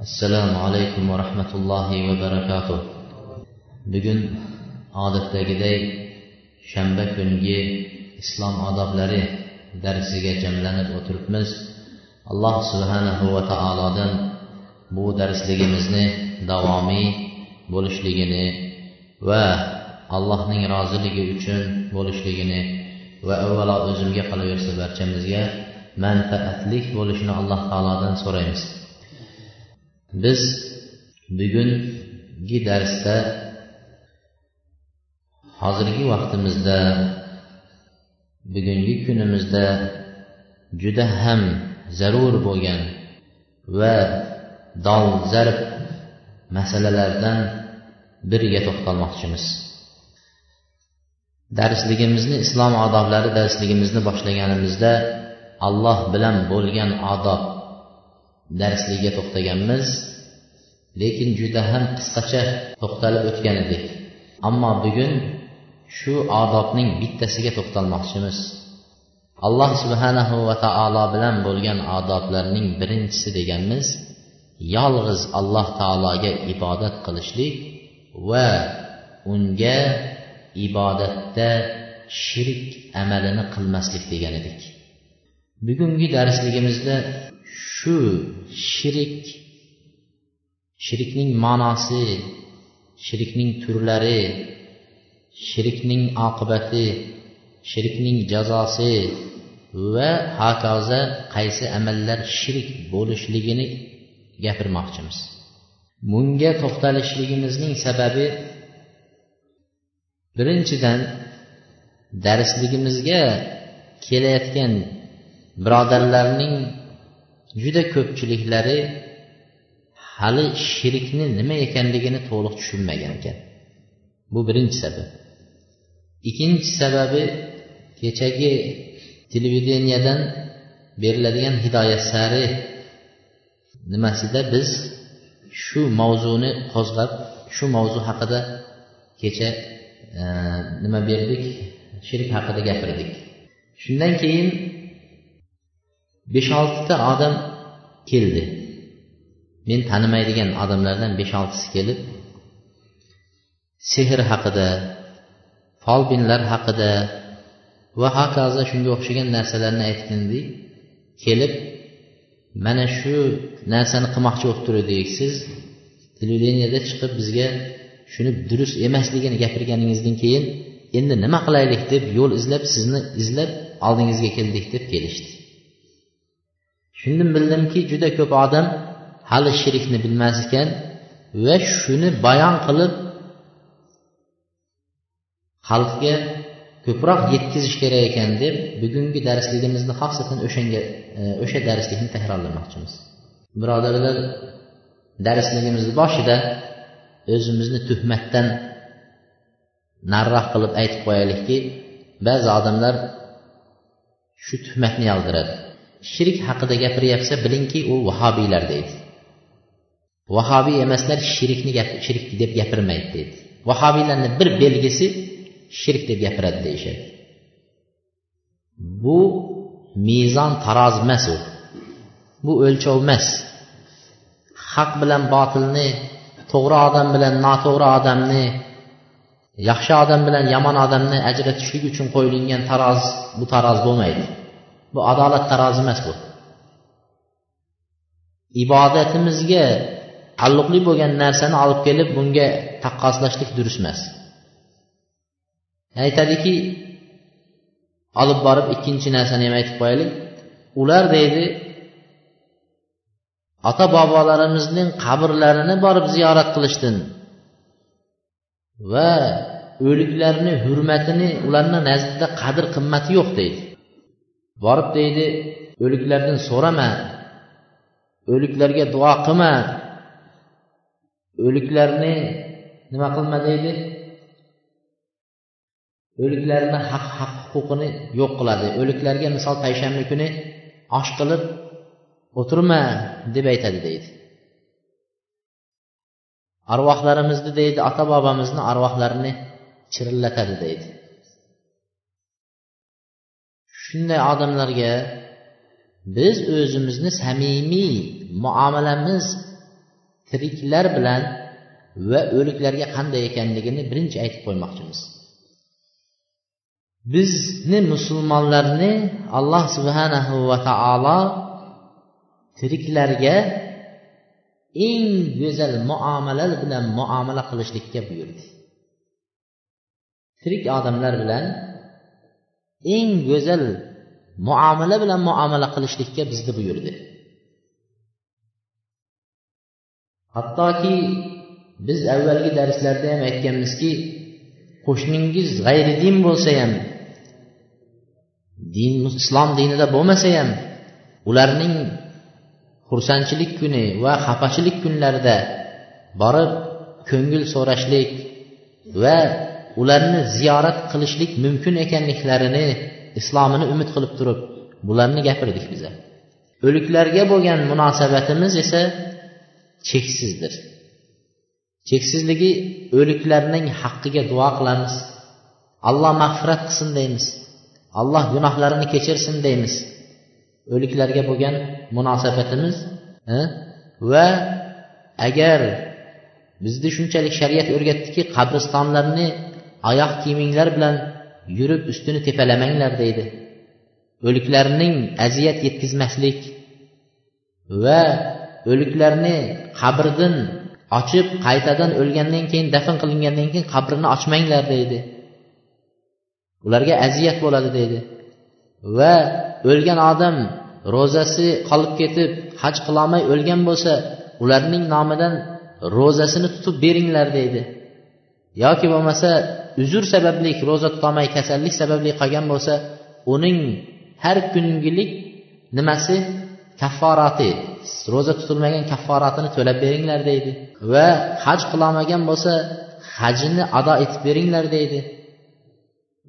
assalomu alaykum va rahmatullohi va barakatuh. Bugun odatdagiday shanba kungi islom odoblari darsiga jamlanib o'tiribmiz. Alloh subhanahu va taolodan bu darsligimizni davomiy bo'lishligini va allohning roziligi uchun bo'lishligini va avvalo o'zimga qolaversa barchamizga manfaatlik bo'lishini alloh taolodan so'raymiz. Biz bugungi darsda hozirgi vaqtimizda bugungi kunimizda juda ham zarur bo'lgan va dolzarb masalalardan biriga to'xtalmoqchimiz. Darsligimizni islom odoblari darsligimizni boshlaganimizda alloh bilan bo'lgan odob darsligiga to'xtaganmiz. Lekin juda ham qisqacha to'xtalib o'tgan edik. Ammo bugun shu odobning bittasiga to'xtalmoqchimiz. Alloh subhanahu va taolo bilan bo'lgan odoblarning birinchisi deganmiz yolg'iz alloh taologa ibodat qilishlik va unga ibodatda shirk amalini qilmaslik degan edik. Bugungi darsligimizda shu shirik. Shirikning ma'nosi shirikning turlari shirikning oqibati shirikning jazosi va hokazo qaysi amallar shirik bo'lishligini gapirmoqchimiz. Bunga to'xtalishligimizning sababi birinchidan darsligimizga kelayotgan birodarlarning juda ko'pchiliklari hali shirkni nima ekanligini to'liq tushunmagan ekan. Bu birinchi sabab. Ikkinchi sababi kechagi televideniyadan beriladigan hidoyat sari nimasida biz shu mavzuni qo'zg'ab shu mavzu haqida kecha e, nima berdik shirk haqida gapirdik. Shundan keyin besh oltita odam keldi. Men tanimaydigan odamlardan besh oltisi kelib sehr haqida folbinlar haqida va hokazo shunga o'xshagan narsalarni aytgandik kelib mana shu narsani qilmoqchi bo'lib turdik siz televideniyada chiqib bizga shuni durust emasligini gapirganingizdan keyin endi nima qilaylik? deb yo'l izlab sizni izlab oldingizga keldik deb kelishdi. Shundan bildimki juda ko'p odam hali shirkni bilmas ekan va shuni bayon qilib xalqga ko'proq yetkazish kerak ekan deb bugungi darsligimizni xosatan o'shanga e, o'sha darslikni takrorlamoqchimiz birodarlar darsligimizni boshida o'zimizni tuhmatdan nariroq qilib aytib qo'yaylikki ba'zi odamlar shu tuhmatni yog'diradi shirk haqida gapiryapsa bilingki u vahobiylar deydi. Vahobiy emaslar shirkni shirk deb gapirmaydi deydi. Vahobiylarni bir belgisi shirk deb gapiradi deyishadi. Bu mezon taroz emas u. Bu o'lchov emas. Haq bilan botilni to'g'ri odam bilan noto'g'ri odamni yaxshi odam bilan yomon odamni ajratishlik uchun qo'yilgan taroz bu taroz bo'lmaydi. Bu adolat tarozi emas bu. Ibodatimizga taalluqli bo'lgan narsani olib kelib bunga taqqoslashlik durust emas. Aytadiki olib borib ikkinchi narsani ham aytib qo'yaylik. Ular deydi ota bobolarimizning qabrlarini borib ziyorat qilishdin va o'liklarni hurmatini ularni nazdida qadr qimmati yo'q deydi. Borib deydi o'liklardan so'rama o'liklarga duo qilma. O'liklarni nima qilma deydi? O'liklarni haq haq huquqini yo'q qiladi. O'liklarga misol payshanba kuni osh qilib o'tirma deb aytadi deydi. Arvohlarimizni deydi ota bobomizni arvohlarini chirillatadi deydi. Shunday odamlarga biz o'zimizni samimiy muomalamiz tiriklar bilan va o'liklarga qanday ekanligini birinchi aytib qo'ymoqchimiz. Bizni musulmonlarni alloh subhanahu va taolo tiriklarga eng go'zal muomala bilan muomala qilishlikka buyurdi. Tirik odamlar bilan eng go'zal muomala bilan muomala qilishlikka bizni buyurdi. Hattoki biz avvalgi darslarda ham aytganmizki qo'shningiz g'ayri din bo'lsa ham din islom dinida bo'lmasa ham ularning xursandchilik kuni va xafachilik kunlarida borib ko'ngil so'rashlik va ularni ziyorat qilishlik mumkin ekanliklarini islomini umid qilib turib bularni gapirdik biza. O'liklarga bo'lgan munosabatimiz esa cheksizdir. Cheksizligi o'liklarning haqqiga duo qilamiz. Alloh mag'firat qilsin deymiz. Alloh gunohlarini kechirsin deymiz. O'liklarga bo'lgan munosabatimiz va agar bizni shunchalik shariat o'rgatdiki qabristonlarni oyoq kiyiminglar bilan yurib ustini tepalamanglar deydi. O'liklarning aziyat yetkazmaslik va o'liklarni qabrdan ochib qaytadan o'lgandan keyin dafn qilingandan keyin qabrini ochmanglar deydi. Ularga aziyat bo'ladi deydi. Va o'lgan odam ro'zasi qolib ketib haj qilolmay o'lgan bo'lsa ularning nomidan ro'zasini tutib beringlar deydi. Yoki bo'lmasa uzr sababli ro'za tutolmay kasallik sababli qolgan bo'lsa uning har kungilik nimasi? Kafforati ro'za tutilmagan kafforatini to'lab beringlar deydi. Va haj qilolmagan bo'lsa hajini ado etib beringlar deydi.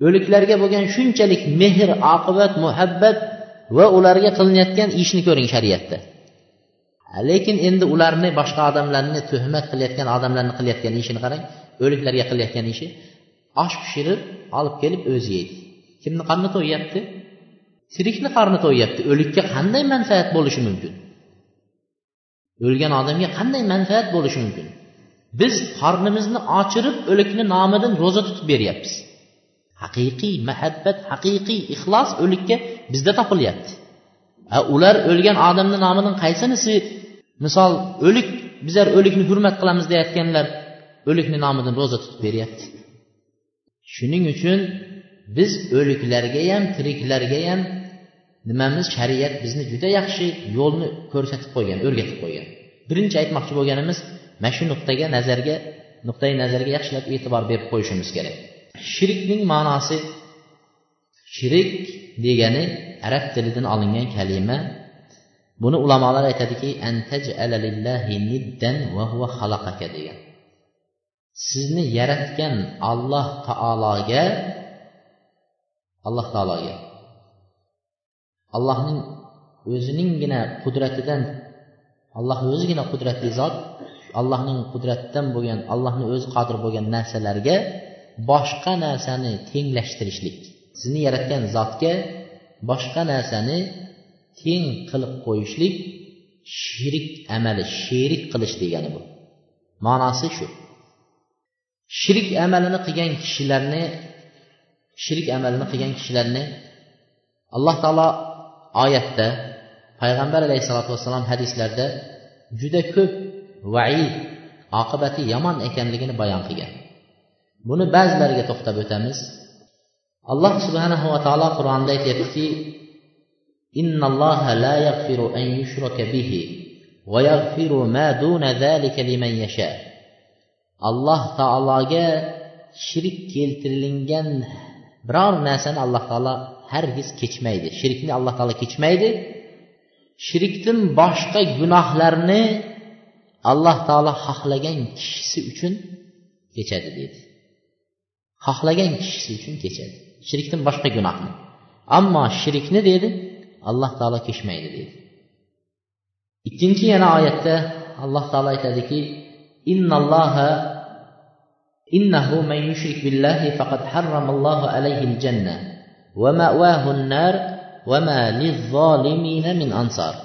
O'liklarga bo'lgan shunchalik mehr oqibat muhabbat va ularga qilinayotgan ishni ko'ring shariatda. Lekin endi ularni boshqa odamlarni tuhmat qilayotgan odamlarni qilayotgan ishini qarang. O'liklarga qilayotgan ishi osh pishirib olib kelib o'zi yeydi. Kimni qorni to'yyapti tirikni qorni to'yyapti o'likka qanday manfaat bo'lishi mumkin? O'lgan odamga qanday manfaat bo'lishi mumkin? Biz qornimizni ochirib o'likni nomidan ro'za tutib beryapmiz. Haqiqiy muhabbat haqiqiy ixlos o'likka bizda topilyapti. Ular o'lgan odamni nomidan qaysinisi? Misol o'lik bizlar o'likni hurmat qilamiz deyayotganlar o'likni nomidan ro'za tutib beryapti. Shuning uchun biz o'liklarga ham tiriklarga ham nimamiz shariat bizni juda yaxshi yo'lni ko'rsatib qo'ygan o'rgatib qo'ygan. Birinchi aytmoqchi bo'lganimiz mana shu nuqtaga nazarga nuqtai nazarga yaxshilab e'tibor berib qo'yishimiz kerak. Shirkning ma'nosi shirik degani arab tilidan olingan kalima. Buni ulamolar aytadiki degan. Sizni yaratgan alloh taologa alloh taologa. Allohning o'zininggina qudratidan alloh o'zigina qudratli zot allohning qudratidan bo'lgan allohni o'zi qodir bo'lgan narsalarga boshqa narsani tenglashtirishlik. Sizni yaratgan zotga boshqa narsani teng qilib qo'yishlik shirik amali sherik qilish degani bu. Ma'nosi shu. shirik amalini qilgan kishilarni shirik amalini qilgan kishilarni alloh taolo oyatda payg'ambar alayhissalotu vassalom hadislarda juda ko'p vaid oqibati yomon ekanligini bayon qilgan buni ba'zilariga to'xtab o'tamiz alloh subhanahu va taolo qur'onda aytyaptiki لا يغفر أن يشرك به ويغفر ما دون ذلك لمن يشاء alloh taologa shirk keltirilgan biror narsani alloh taolo hargiz kechmaydi. Shirkni alloh taolo kechmaydi. Shirkdan boshqa gunohlarni alloh taolo xohlagan kishisi uchun kechadi deydi xohlagan kishisi uchun kechadi. Shirkdan boshqa gunohni. Ammo shirkni deydi alloh taolo kechmaydi deydi ikkinchi yana oyatda alloh taolo aytadiki إن innahu إنه من billahi faqad فقد alayhi aljanna عليه الجنة ومأواه النار وما للظالمين من min ansar.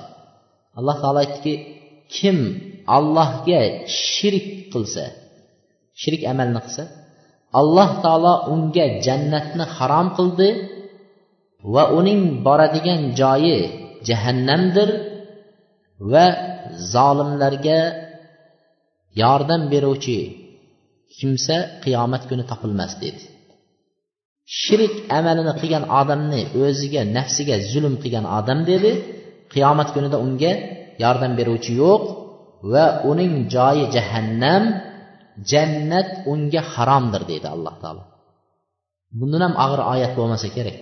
Alloh taolo aytdiki kim allohga shirik qilsa shirik amalni qilsa alloh taolo unga jannatni harom qildi va uning boradigan joyi jahannamdir va zolimlarga yordam beruvchi kimsa qiyomat kuni topilmas dedi. Shirk amalini qilgan odamni o'ziga nafsiga zulm qilgan odam dedi. Qiyomat kunida unga yordam beruvchi yo'q va uning joyi jahannam jannat unga haromdir deydi alloh taolo. Bundan ham og'ir oyat bo'lmasa kerak.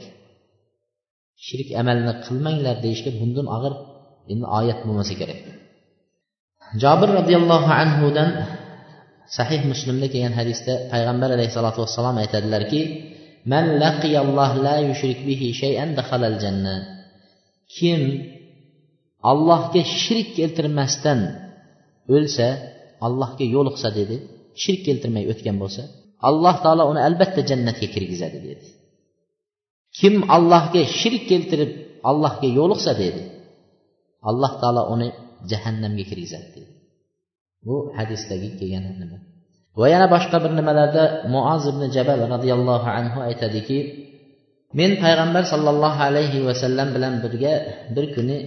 Shirk amalni qilmanglar deyishga bundan og'ir endi oyat bo'lmasa kerak. Jobir roziyallohu anhudan sahih muslimda kelgan hadisda payg'ambar alayhissalotu vassalom aytadilarki man laqiyalloh la yushrik bihi shay'an dakhalal janna. Kim allohga shirk keltirmasdan o'lsa allohga yo'liqsa dedi shirk keltirmay o'tgan bo'lsa alloh taolo uni albatta jannatga kirgizadi dedi. Kim allohga shirk keltirib allohga yo'liqsa dedi alloh taolo uni jahannamga kirgizadi deydi bu hadisdagi kelgan nima? Va yana boshqa bir nimalarda muoz ibn jabal roziyallohu anhu aytadiki men payg'ambar sollallohu alayhi vasallam bilan birga bir kuni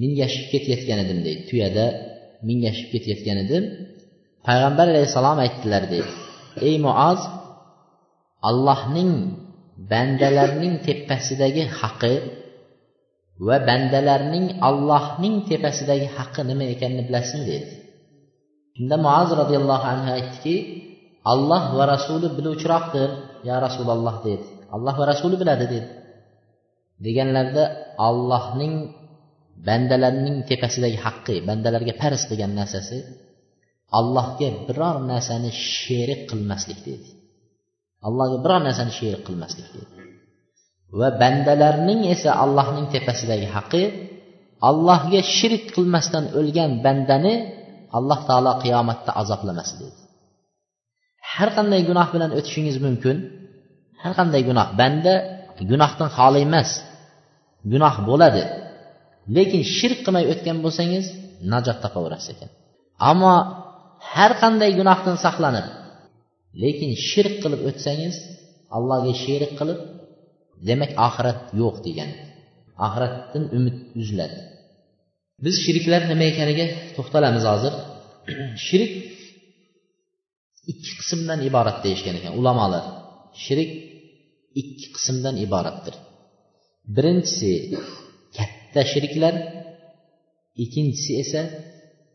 mingashib ketayotgan edim deydi. Tuyada mingashib ketayotgan edim. Payg'ambar alayhissalom aytdilar deydi. Ey muoz allohning bandalarning tepasidagi haqi va bandalarning allohning tepasidagi haqqi nima ekanini bilasin dedi. Shunda muaz roziyallohu anhu aytdiki alloh va rasuli biluvchiroqdir ya rasululloh dedi. Alloh va rasuli biladi dedi. Deganlarida allohning bandalarning tepasidagi haqqi bandalarga farz qilgan narsasi allohga biror narsani sherik qilmaslik dedi. Allohga biror narsani sherik qilmaslik dedi. Va bandalarning esa allohning tepasidagi haqqi allohga shirk qilmasdan o'lgan bandani alloh taolo qiyomatda azoblamas deydi har qanday gunoh bilan o'tishingiz mumkin. Har qanday gunoh banda gunohdan xoli emas gunoh bo'ladi. Lekin shirk qilmay o'tgan bo'lsangiz najot topaverasiz ekan. Ammo har qanday gunohdan saqlanib lekin shirk qilib o'tsangiz allohga sherik qilib demak oxirat yo'q degan. Oxiratdan umid uziladi. Biz shirklar nima ekaniga to'xtalamiz hozir. Shirik ikki qismdan iborat deyishgan ekan ulamolar. Shirik ikki qismdan iboratdir. Birinchisi katta shiriklar ikkinchisi esa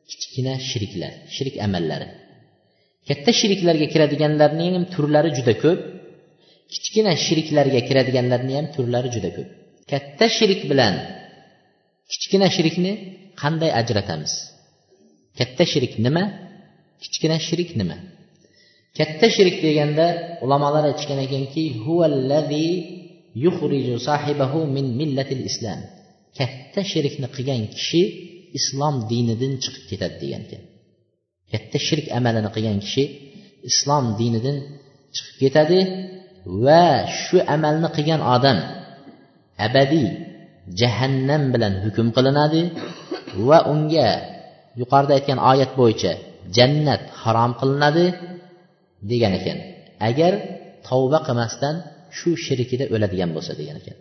kichkina shiriklar shirik amallari. Katta shiriklarga kiradiganlarning turlari juda ko'p. Kichkina shiriklarga kiradiganlarni ham turlari juda ko'p. Katta shirik bilan kichkina shirikni qanday ajratamiz? Katta shirik nima? Kichkina shirik nima? Katta shirik deganda ulamolar aytishgan ekanki min millatil islam. Katta shirkni qilgan kishi islom dinidan chiqib ketadi degan ekan. Katta shirk amalini qilgan kishi islom dinidan chiqib ketadi va shu amalni qilgan odam abadiy jahannam bilan hukm qilinadi va unga yuqorida aytgan oyat bo'yicha jannat harom qilinadi degan ekan. Agar tavba qilmasdan shu shirkida o'ladigan bo'lsa degan ekan.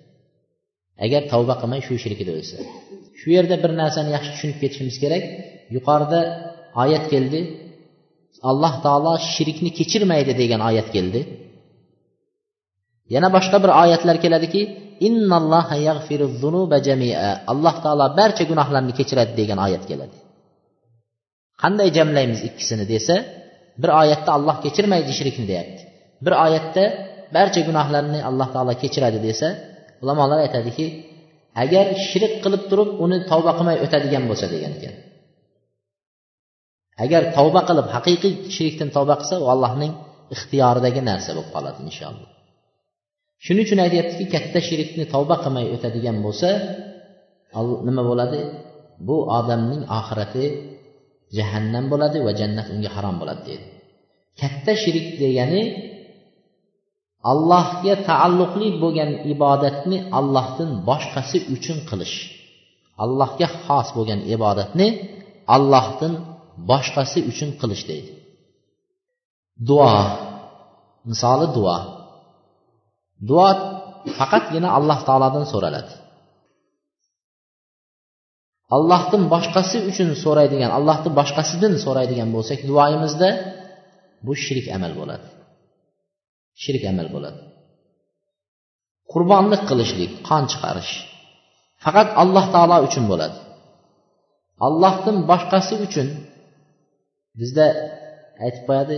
Agar tavba qilmay shu shirkida o'lsa. Shu yerda bir narsani yaxshi tushunib ketishimiz kerak. Yuqorida oyat keldi. Alloh taolo shirkni kechirmaydi degan oyat keldi. Yana boshqa bir oyatlar keladiki alloh taolo barcha gunohlarni kechiradi degan oyat keladi. Qanday jamlaymiz ikkisini desa bir oyatda alloh kechirmaydi shirkni deyapti. Bir oyatda barcha gunohlarni alloh taolo kechiradi desa ulamolar aytadiki agar shirk qilib turib uni tavba qilmay o'tadigan bo'lsa degan ekan. Agar tavba qilib haqiqiy shirkdan tavba qilsa u allohning ixtiyoridagi narsa bo'lib qoladi inshaalloh. Shuning uchun aytyaptiki katta shirkni tavba qilmay o'tadigan bo'lsa nima bo'ladi? Bu odamning oxirati jahannam bo'ladi va jannat unga harom bo'ladi deydi. Katta shirik degani allohga taalluqli bo'lgan ibodatni allohdan boshqasi uchun qilish. Allohga xos bo'lgan ibodatni allohdan boshqasi uchun qilish deydi. Duo misoli duo. Duo faqatgina alloh taolodan so'raladi. Allohdan boshqasi uchun so'raydigan allohni boshqasidan so'raydigan bo'lsak duoyimizda bu shirik amal bo'ladi. Shirik amal bo'ladi. Qurbonlik qilishlik qon chiqarish faqat alloh taolo uchun bo'ladi. Allohdan boshqasi uchun bizda aytib qo'yadi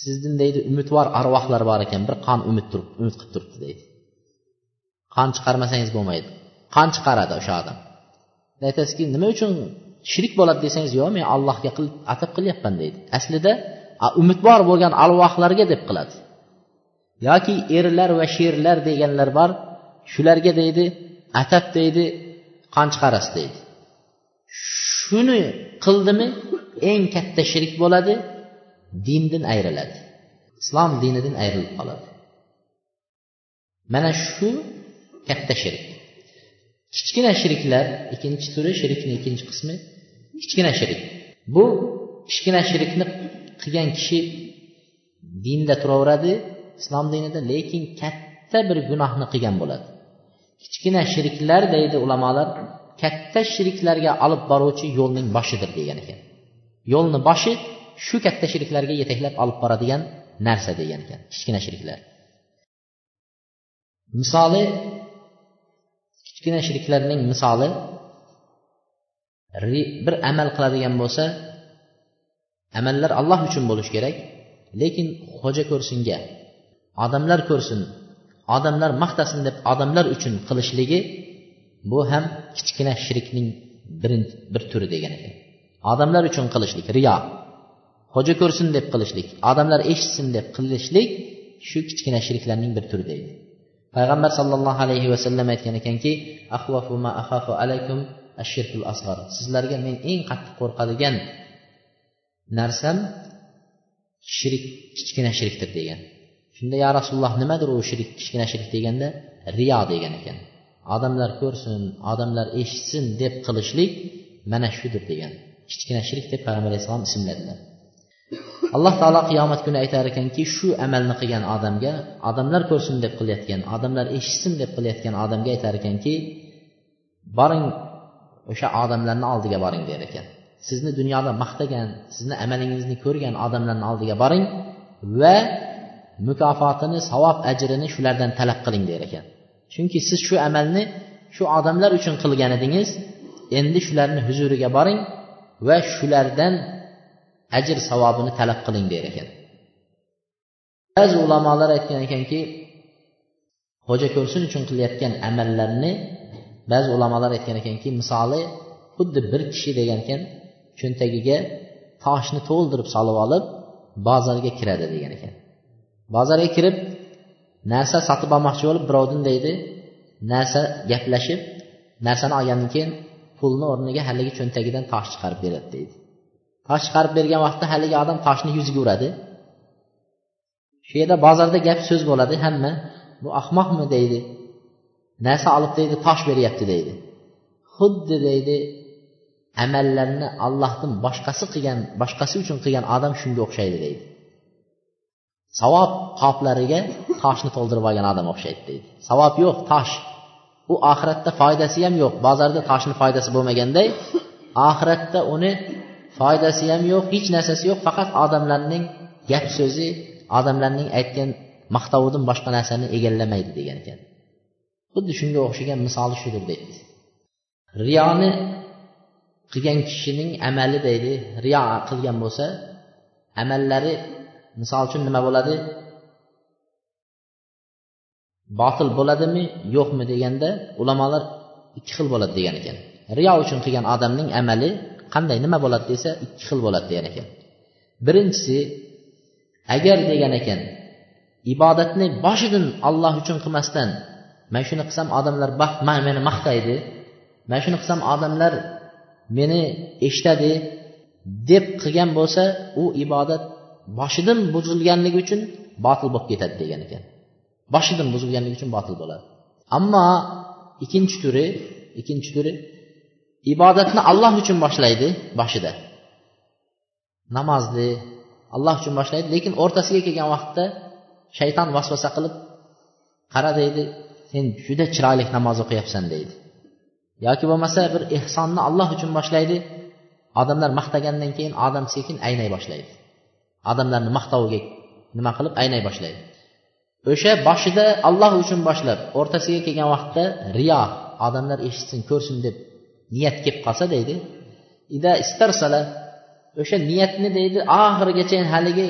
sizdan deydi umidvor arvohlar bor ekan bir qon umid turib umid qilib turibdi deydi. Qon chiqarmasangiz bo'lmaydi. Qon chiqaradi o'sha odam. Aytasizki nima uchun shirik bo'ladi desangiz yo'q men allohga atab qilyapman deydi. Aslida umidvor bo'lgan arvohlarga deb qiladi. Yoki erlar va sherlar deganlar bor shularga deydi atab deydi qon chiqarasiz deydi. Shuni qildimi eng katta shirik bo'ladi dindan ayriladi. Islom dinidan ayrilib qoladi. Mana shu katta shirk. Kichkina shirklar ikkinchi turi shirkni ikkinchi qismi kichkina shirik bu kichkina shirikni qilgan kishi dinda turaveradi islom dinida lekin katta bir gunohni qilgan bo'ladi. Kichkina shirklar deydi ulamolar katta shirklarga olib boruvchi yo'lning boshidir degan ekan. Yo'lni boshi shu katta shirklarga yetaklab olib boradigan narsa degan ekan kichkina shirklar. Misoli kichkina shirklarning misoli bir amal qiladigan bo'lsa amallar alloh uchun bo'lishi kerak lekin xo'ja ko'rsinga odamlar ko'rsin odamlar maqtasin deb odamlar uchun qilishligi bu ham kichkina shirkning bir, bir turi degan ekan. Odamlar uchun qilishlik riyo. Xo'ja ko'rsin deb qilishlik odamlar eshitsin deb qilishlik shu kichkina shirklarning bir turi deydi. Payg'ambar sollallohu alayhi vasallam aytgan ekanki alaykum ashirkul asg'ar sizlarga men eng qattiq qo'rqadigan narsam shirik kichkina shirkdir degan. Shunda ya rasululloh nimadir u shirik kichkina shirik deganda riyo degan ekan. Odamlar ko'rsin odamlar eshitsin deb qilishlik mana shudir degan. Kichkina shirik deb payg'ambar alayhissalom ismladilar. Alloh taolo qiyomat kuni aytar ekanki shu amalni qilgan odamga odamlar ko'rsin deb qilayotgan odamlar eshitsin deb qilayotgan odamga aytar ekanki boring o'sha odamlarni oldiga boring der ekan. Sizni dunyoda maqtagan sizni amalingizni ko'rgan odamlarni oldiga boring va mukofotini savob ajrini shulardan talab qiling der ekan. Chunki siz shu amalni shu odamlar uchun qilgan edingiz endi shularni huzuriga boring va shulardan ajr savobini talab qiling der ekan. Ba'zi ulamolar aytgan ekanki xo'ja ko'rsin uchun qilayotgan amallarni ba'zi ulamolar aytgan ekanki misoli xuddi bir kishi degan ekan cho'ntagiga toshni to'ldirib solib olib bozorga kiradi degan ekan. Bozorga kirib narsa sotib olmoqchi bo'lib birovdan deydi narsa gaplashib narsani olgandan keyin pulni o'rniga haligi cho'ntagidan tosh chiqarib beradi deydi. Tosh chiqarib bergan vaqtda haligi odam toshni yuziga uradi. Shu yerda bozorda gap so'z bo'ladi. Hamma bu ahmoqmi? deydi. Narsa olib deydi tosh beryapti deydi. Xuddi deydi amallarni allohdan boshqasi qilgan boshqasi uchun qilgan odam shunga o'xshaydi deydi. Savob qoplariga toshni to'ldirib olgan odam o'xshaydi deydi. Savob yo'q tosh. U oxiratda foydasi ham yo'q. Bozorda toshni foydasi bo'lmaganday oxiratda uni foydasi ham yo'q hech narsasi yo'q faqat odamlarning gap so'zi odamlarning aytgan maqtovidan boshqa narsani egallamaydi degan ekan. Xuddi shunga o'xshagan misoli shudir deydi. Riyoni qilgan kishining amali deydi riyo qilgan bo'lsa amallari misol uchun nima bo'ladi? Botil bo'ladimi yo'qmi deganda ulamolar ikki xil bo'ladi degan ekan. Riyo uchun qilgan odamning amali qanday nima bo'ladi desa ikki xil bo'ladi degan ekan. Birinchisi agar degan ekan ibodatni boshidan olloh uchun qilmasdan mana shuni qilsam odamlar baxt meni maqtaydi mana shuni qilsam odamlar meni eshitadi deb qilgan bo'lsa u ibodat boshidan buzilganligi uchun botil bo'lib ketadi degan ekan. Boshidan buzilganligi uchun botil bo'ladi. Ammo ikkinchi turi ikkinchi turi ibodatni alloh uchun boshlaydi boshida. Namozni alloh uchun boshlaydi lekin o'rtasiga kelgan vaqtda shayton vasvasa qilib qara deydi sen juda chiroyli namoz o'qiyapsan deydi. Yoki bo'lmasa bir ehsonni alloh uchun boshlaydi odamlar maqtagandan keyin odam sekin aynay boshlaydi. Odamlarni maqtoviga nima qilib aynay boshlaydi. O'sha boshida alloh uchun boshlab o'rtasiga kelgan vaqtda riyo odamlar eshitsin ko'rsin deb niyat kelib qolsa deydi. Ida istarsala o'sha niyatni deydi oxirigacha haligi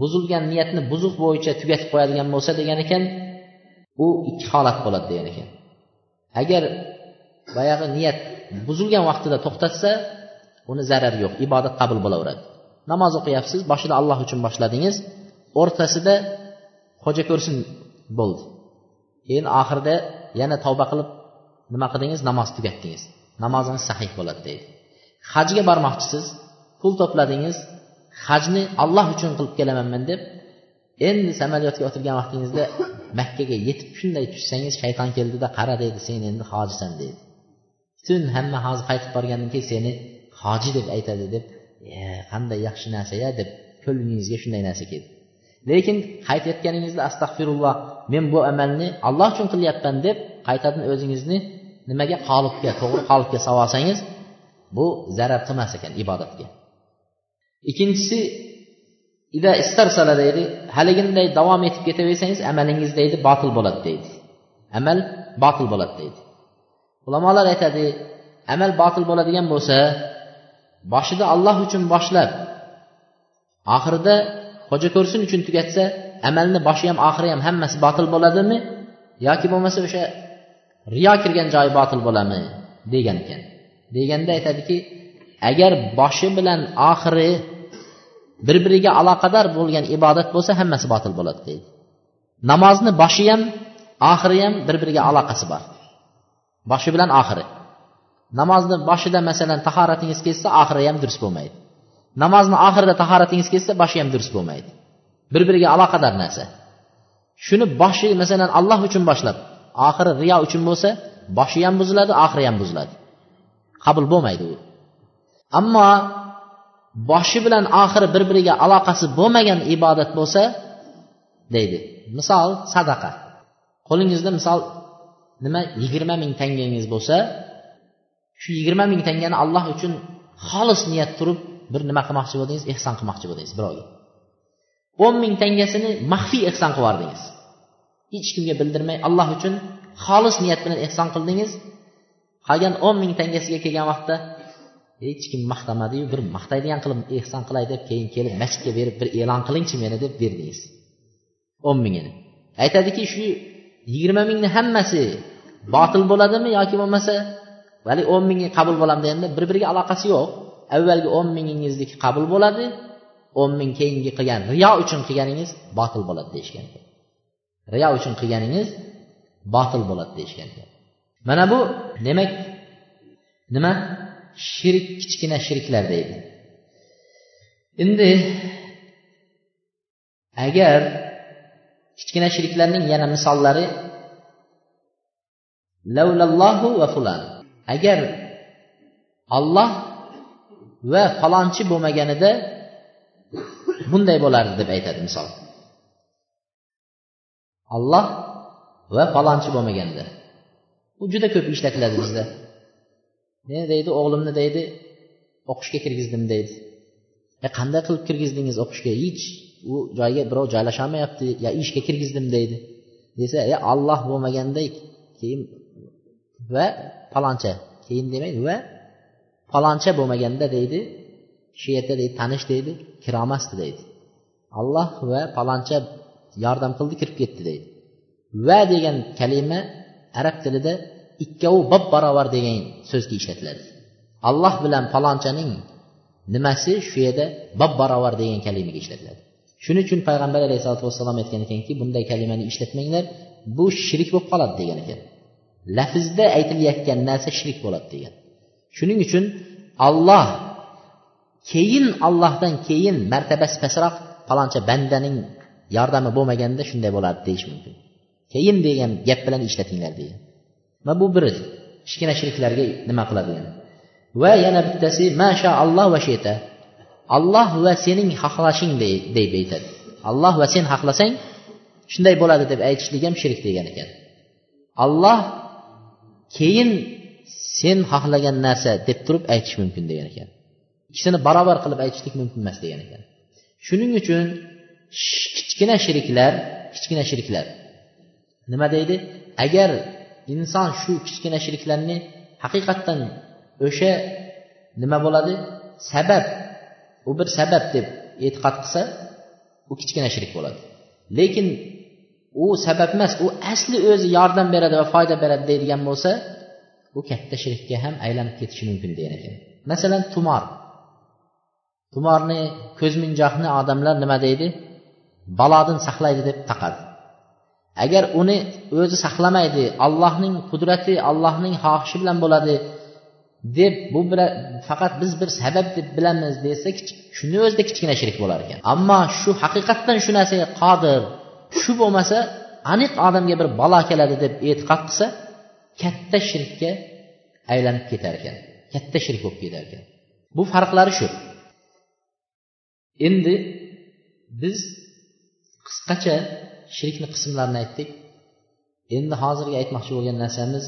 buzilgan niyatni buzuq bo'yicha tugatib qo'yadigan bo'lsa degan ekan u ikki holat bo'ladi degan ekan. Agar boyagi niyat buzilgan vaqtida to'xtatsa uni zarari yo'q ibodat qabul bo'laveradi. Namoz o'qiyapsiz boshida alloh uchun boshladingiz o'rtasida xo'ja ko'rsin bo'ldi. Keyin oxirida yana tavba qilib nima qildingiz? Namoz tugatdingiz. Namozingiz sahih bo'ladi deydi. Hajga bormoqchisiz. Pul to'pladingiz. Hajni alloh uchun qilib kelamanman deb endi samolyotga o'tirgan vaqtingizda makkaga yetib shunday tushsangiz shayton keldida qara deydi. Sen endi hojisan deydi. Butun hamma hozir qaytib borgandan keyin seni hoji deb aytadi deb e, qanday yaxshi narsa ya deb ko'nglingizga shunday narsa keldi. Lekin qaytayotganingizda astag'firulloh men bu amalni alloh uchun qilyapman deb qaytadan o'zingizni nimaga qolibga to'g'ri qolibga solib olsangiz bu zarar qilmas ekan ibodatga. Ikkinchisi ida istarsala deydi. Haliginday davom etib ketaversangiz amalingiz deydi botil bo'ladi deydi. Amal botil bo'ladi deydi. Ulamolar aytadi amal botil bo'ladigan bo'lsa boshida alloh uchun boshlab oxirida xo'ja ko'rsin uchun tugatsa amalni boshi ham oxiri ham hammasi botil bo'ladimi yoki bo'lmasa o'sha riyo kirgan joyi botil bo'ladimi degan ekan. Deganda aytadiki agar boshi bilan oxiri bir biriga aloqador bo'lgan ibodat bo'lsa hammasi botil bo'ladi deydi. Namozni boshi ham oxiri ham bir biriga aloqasi bor. Boshi bilan oxiri. Namozni boshida masalan tahoratingiz ketsa oxiri ham durust bo'lmaydi. Namozni oxirida tahoratingiz ketsa boshi ham durust bo'lmaydi. Bir biriga aloqador narsa. Shuni boshi masalan alloh uchun boshlab oxiri riyo uchun bo'lsa boshi ham buziladi oxiri ham buziladi. Qabul bo'lmaydi u. Ammo boshi bilan oxiri bir biriga aloqasi bo'lmagan ibodat bo'lsa deydi. Misol sadaqa. Qo'lingizda misol nima yigirma ming tangangiz bo'lsa shu yigirma ming tangani alloh uchun xolis niyat turib bir nima qilmoqchi bo'ldingiz? Ehson qilmoqchi bo'ldingiz birovga. O'n ming tangasini maxfiy ehson qilib yubordingiz hech kimga bildirmay alloh uchun xolis niyat bilan ehson qildingiz. Qolgan o'n ming tangasiga kelgan vaqtda hech kim maqtamadiyu bir maqtaydigan qilib ehson qilay deb keyin kelib masjidga berib bir e'lon qilingchi meni deb berdingiz. O'n mingini aytadiki shu yigirma mingni hammasi botil bo'ladimi yoki bo'lmasa vali o'n mingi qabul bo'ladimi deganda bir biriga aloqasi yo'q. Avvalgi o'n mingingizniki qabul bo'ladi o'n ming keyingi qilgan riyo uchun qilganingiz botil bo'ladi deyishgan. Riyo uchun qilganingiz botil bo'ladi deyishgan mana bu demak nima? Shirk kichkina shirklar deydi. Endi agar kichkina shirklarning yana misollari lavlallohu va fulan agar olloh va falonchi bo'lmaganida bunday bo'lardi deb aytadi misol. Alloh va falonchi bo'lmaganda. Bu juda ko'p ishlatiladi bizda. Men deydi o'g'limni deydi o'qishga kirgizdim deydi. E qanday qilib kirgizdingiz o'qishga? Hech. U joyga birov joylasholmayapti yo ishga kirgizdim deydi. Desa e alloh bo'lmaganda keyin va paloncha keyin demaydi va paloncha bo'lmaganda deydi. Shu yerda deydi tanish deydi kirolmasdi deydi. Alloh va paloncha yordam qildi kirib ketdi deydi. Va degan kalima arab tilida ikkovi bob barobar degan so'zga ishlatiladi. Alloh bilan palonchaning nimasi shu yerda bob barobar degan kalimaga ishlatiladi. Shuning uchun payg'ambar alayhisalotu vassalom aytgan ekanki bunday kalimani ishlatmanglar bu shirk bo'lib qoladi degan ekan. Lafzda aytilayotgan narsa shirk bo'ladi degan. Shuning uchun olloh keyin ollohdan keyin martabasi pastroq paloncha bandaning yordami bo'lmaganda shunday bo'ladi deyish mumkin. Keyin degan gap bilan ishlatinglar degan va bu bir kichkina shirklarga nima qiladigan? Va yana bittasi masha alloh va sheta. Alloh va sening xohlashing deb aytadi alloh va sen xohlasang shunday bo'ladi deb aytishlik ham shirk degan ekan. Alloh keyin sen xohlagan narsa deb turib aytish mumkin degan ekan. Ikkisini barobar qilib aytishlik mumkin emas degan ekan. Shuning uchun kichkina shiriklar kichkina shiriklar nima deydi? Agar inson shu kichkina shiriklarni haqiqatdan o'sha nima bo'ladi? Sabab u bir sabab deb e'tiqod qilsa u kichkina shirik bo'ladi. Lekin u sabab emas u asli o'zi yordam beradi va foyda beradi deydigan bo'lsa u katta shirkka ham aylanib ketishi mumkin degan ekan. Masalan tumor. Tumorni ko'zminjoqni odamlar nima deydi? Balodan saqlaydi deb taqadi. Agar uni o'zi saqlamaydi allohning qudrati allohning xohishi bilan bo'ladi deb bu bilan faqat biz bir sabab deb bilamiz desa shuni o'zida kichkina shirik bo'lar ekan. Ammo shu haqiqatdan shu narsaga qodir shu bo'lmasa aniq odamga bir balo keladi deb e'tiqod qilsa katta shirkka aylanib ketar ekan katta shirk bo'lib ketar ekan. Bu farqlari shu. Endi biz qisqacha shirkni qismlarini aytdik. Endi hozirgi aytmoqchi bo'lgan narsamiz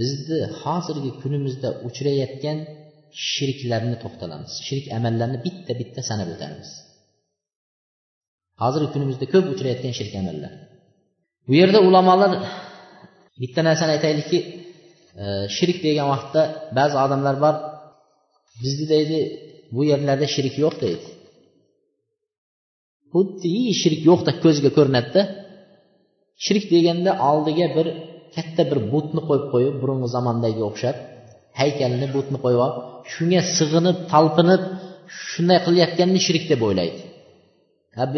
bizni hozirgi kunimizda uchrayotgan shirklarni to'xtalamiz. Shirk amallarni bitta bitta sanab o'tamiz hozirgi kunimizda ko'p uchrayotgan shirk amallar. Bu yerda ulamolar bitta narsani aytaylikki e, shirk degan vaqtda ba'zi odamlar bor bizni deydi bu yerlarda shirk yo'q deydi. Xuddi shirk yo'qdek ko'zga ko'rinadida. Shirk deganda oldiga bir katta bir butni qo'yib qo'yib burungi zamondagiga o'xshab haykalni butni qo'yib olib shunga sig'inib talpinib shunday qilayotganni shirk deb o'ylaydi.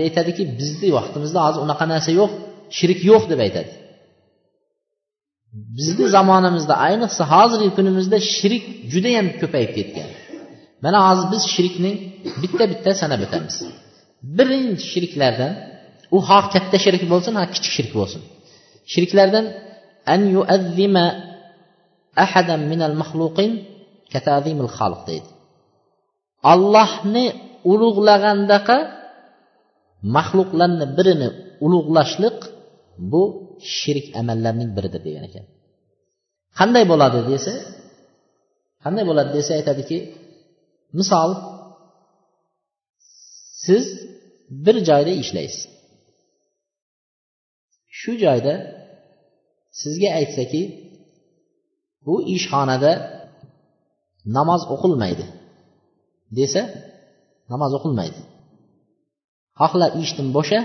Aytadiki bizni vaqtimizda hozir unaqa narsa yo'q shirk yo'q deb aytadi. Bizni zamonimizda ayniqsa hozirgi kunimizda shirk judayam ko'payib ketgan. Mana hozir biz shirkning bitta bitta sanab o'tamiz. Birinchi shirklardan u xoh katta shirk bo'lsin ha kichik shirk bo'lsin. Shirklardan an yuazzima ahadan minal mahluqin katazimil xalq deydi. Ollohni ulug'lagandaqa maxluqlarni birini ulug'lashlik bu shirk amallarning biridir degan ekan. Qanday bo'ladi desa qanday bo'ladi desa aytadiki misol siz bir joyda ishlaysiz. Shu joyda sizga aytsaki bu ishxonada namoz o'qilmaydi desa namoz o'qilmaydi. Xohla ishdan bo'sha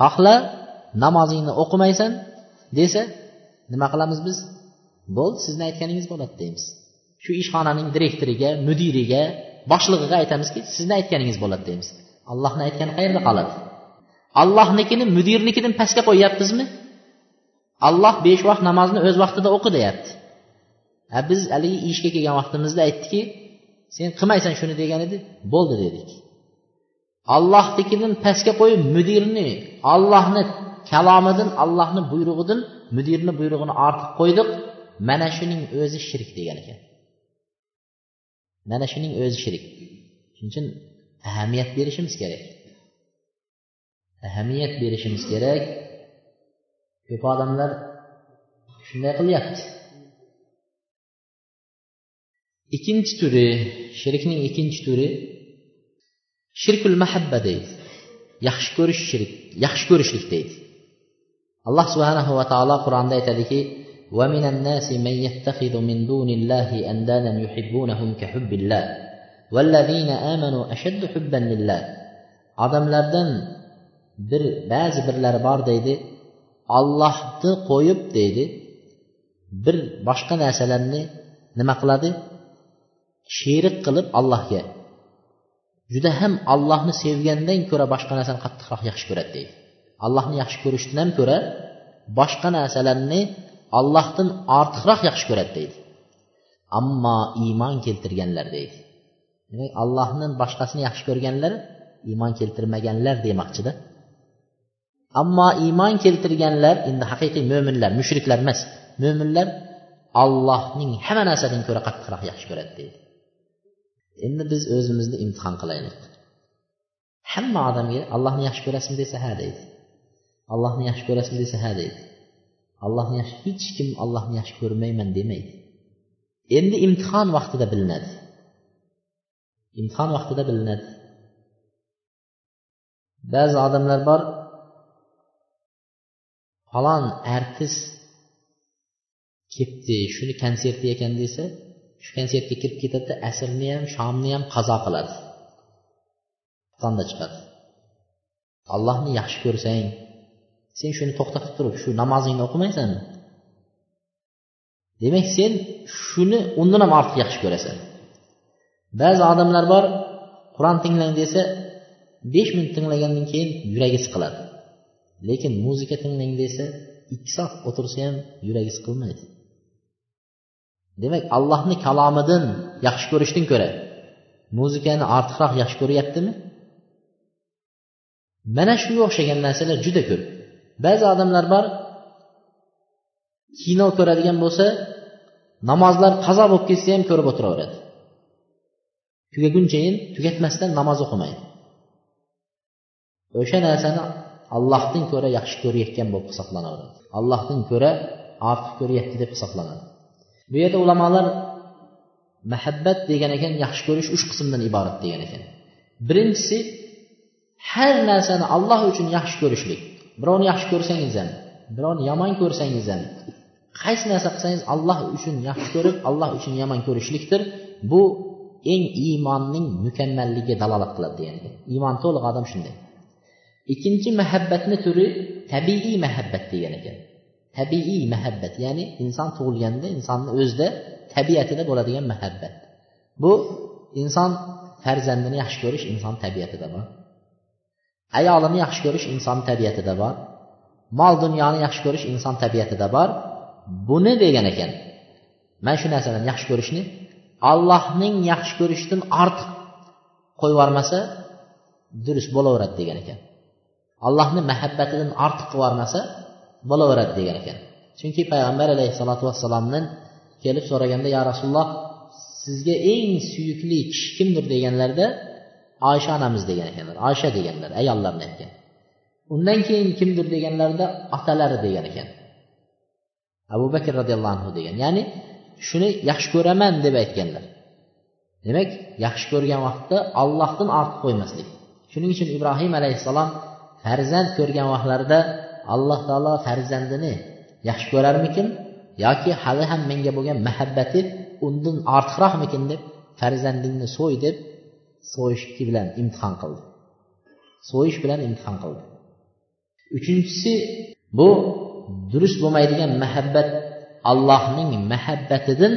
xohla namozingni o'qimaysan desa nima qilamiz biz? Bo'ldi sizni aytganingiz bo'ladi deymiz. Shu ishxonaning direktoriga mudiriga boshlig'iga aytamizki sizni aytganingiz bo'ladi deymiz. Allohni aytgani qayerda qoladi? Allohnikini mudirnikidan pastga qo'yyapmizmi alloh besh vaqt namozni o'z vaqtida o'qi deyapti. Ha biz haligi ishga kelgan vaqtimizda aytdiki sen qilmaysan shuni degan edi. Bo'ldi dedik. Allohnikidan pastga qo'yib mudirni allohni kalomidan allohni buyrug'idan mudirni buyrug'ini ortiq qo'ydik mana shuning o'zi shirk degan ekan. Mana shuning o'zi shirk. Shuning uchun ahamiyat berishimiz kerak ahamiyat berishimiz kerak ko'p odamlar shunday qilyapti ikkinchi turi shirkning ikkinchi turi shirkul mahabba deydi yaxshi ko'rish shirk yaxshi ko'rishlik deydi alloh subhanahu va taolo qur'onda aytadiki ومن الناس من يتخذ من دون الله أندادا يحبونهم كحب الله amanu ashaddu hubban lillah odamlardan bir ba'zi birlari bor deydi. Ollohni qo'yib deydi. Bir boshqa narsalarni nima qiladi? Sherik qilib allohga. Juda ham allohni sevgandan ko'ra boshqa narsani qattiqroq yaxshi ko'radi deydi. Allohni yaxshi ko'rishdan ham ko'ra boshqa narsalarni ollohdan ortiqroq yaxshi ko'radi deydi. Ammo iymon keltirganlar deydi. Demak allohni boshqasini yaxshi ko'rganlar iymon keltirmaganlar demoqchida. Ammo iymon keltirganlar endi haqiqiy mo'minlar mushriklar emas. Mo'minlar allohning hamma narsadan ko'ra qattiqroq yaxshi ko'radi deydi. Endi biz o'zimizni imtihon qilaylik. Hamma odamga allohni yaxshi ko'rasizmi desa ha deydi. Allohni yaxshi ko'rasizmi desa ha deydi. Allohni yaxshi hech kim allohni yaxshi ko'rmayman demaydi. Endi imtihon vaqtida bilinadi. Imtihon vaqtida bilinadi. Ba'zi odamlar bor falon artist kelibdi shuni konserti ekan desa shu konsertga kirib ketadida asrni ham shomni ham qazo qiladi. Qonda chiqadi. Allohni yaxshi ko'rsang sen shuni to'xtatib turib shu namozingni o'qimaysanmi? Demak sen shuni undan ham ortiq yaxshi ko'rasan. Ba'zi odamlar bor qur'on tinglang desa besh minut tinglagandan keyin yuragi siqiladi lekin muzika tinglang desa ikki soat o'tirsa ham yuragi siqilmaydi demak allohni kalomidan yaxshi ko'rishdan ko'ra muzikani ortiqroq yaxshi ko'ryaptimi? Mana shunga o'xshagan narsalar juda ko'p. Ba'zi odamlar bor kino ko'radigan bo'lsa namozlar qazo bo'lib ketsa ham ko'rib o'tiraveradi. Tugagunchayin tugatmasdan namoz o'qimaydi. O'sha narsani allohdan ko'ra yaxshi ko'rayotgan bo'lib hisoblanaveradi allohdan ko'ra ortiq ko'ryapti deb hisoblanadi. Bu yerda ulamolar muhabbat degan ekan yaxshi ko'rish uch qismdan iborat degan ekan. Birinchisi har narsani alloh uchun yaxshi ko'rishlik. Birovni yaxshi ko'rsangiz ham birovni yomon ko'rsangiz ham qaysi narsa qilsangiz alloh uchun yaxshi ko'rib alloh uchun yomon ko'rishlikdir. Bu eng iymonning mukammalligiga dalolat qiladi degan ekan iymon to'liq odam shunday. İkkinchi muhabbatni turi tabiiy muhabbat degan ekan. Tabiiy muhabbat ya'ni inson tug'ilganda insonni o'zida tabiatida bo'ladigan muhabbat. Bu inson farzandini yaxshi ko'rish inson tabiatida bor. Ayolini yaxshi ko'rish inson tabiatida bor. Mol dunyoni yaxshi ko'rish inson tabiatida bor. Buni degan ekan mana shu narsalarni yaxshi ko'rishni allohning yaxshi ko'rishdan ortiq qo'yib yubormasa durust bo'laveradi degan ekan. Allohni muhabbatidan ortiq qilib yubormasa bo'laveradi degan ekan. Chunki payg'ambar alayhissalotu vassalomdan kelib so'raganda ya rasululloh sizga eng suyukli kishi kimdir? deganlarida oysha onamiz degan ekanlar. Oysha deganlar ayollarni aytgan undan keyin kimdir? deganlarida otalari degan ekan. Abu bakr roziyallohu anhu degan. Ya'ni shuni yaxshi ko'raman deb aytganlar. Demak yaxshi ko'rgan vaqtda allohdan ortiq qo'ymaslik. Shuning uchun ibrohim alayhissalom farzand ko'rgan vaqtlarida alloh taolo farzandini yaxshi ko'rarmikin? Yoki hali ham menga bo'lgan muhabbati undan ortiqroqmikin deb farzandingni so'y deb so'yish bilan imtihon qildi. So'yish bilan imtihon qildi. Uchinchisi bu durust bo'lmaydigan muhabbat allohning muhabbatidan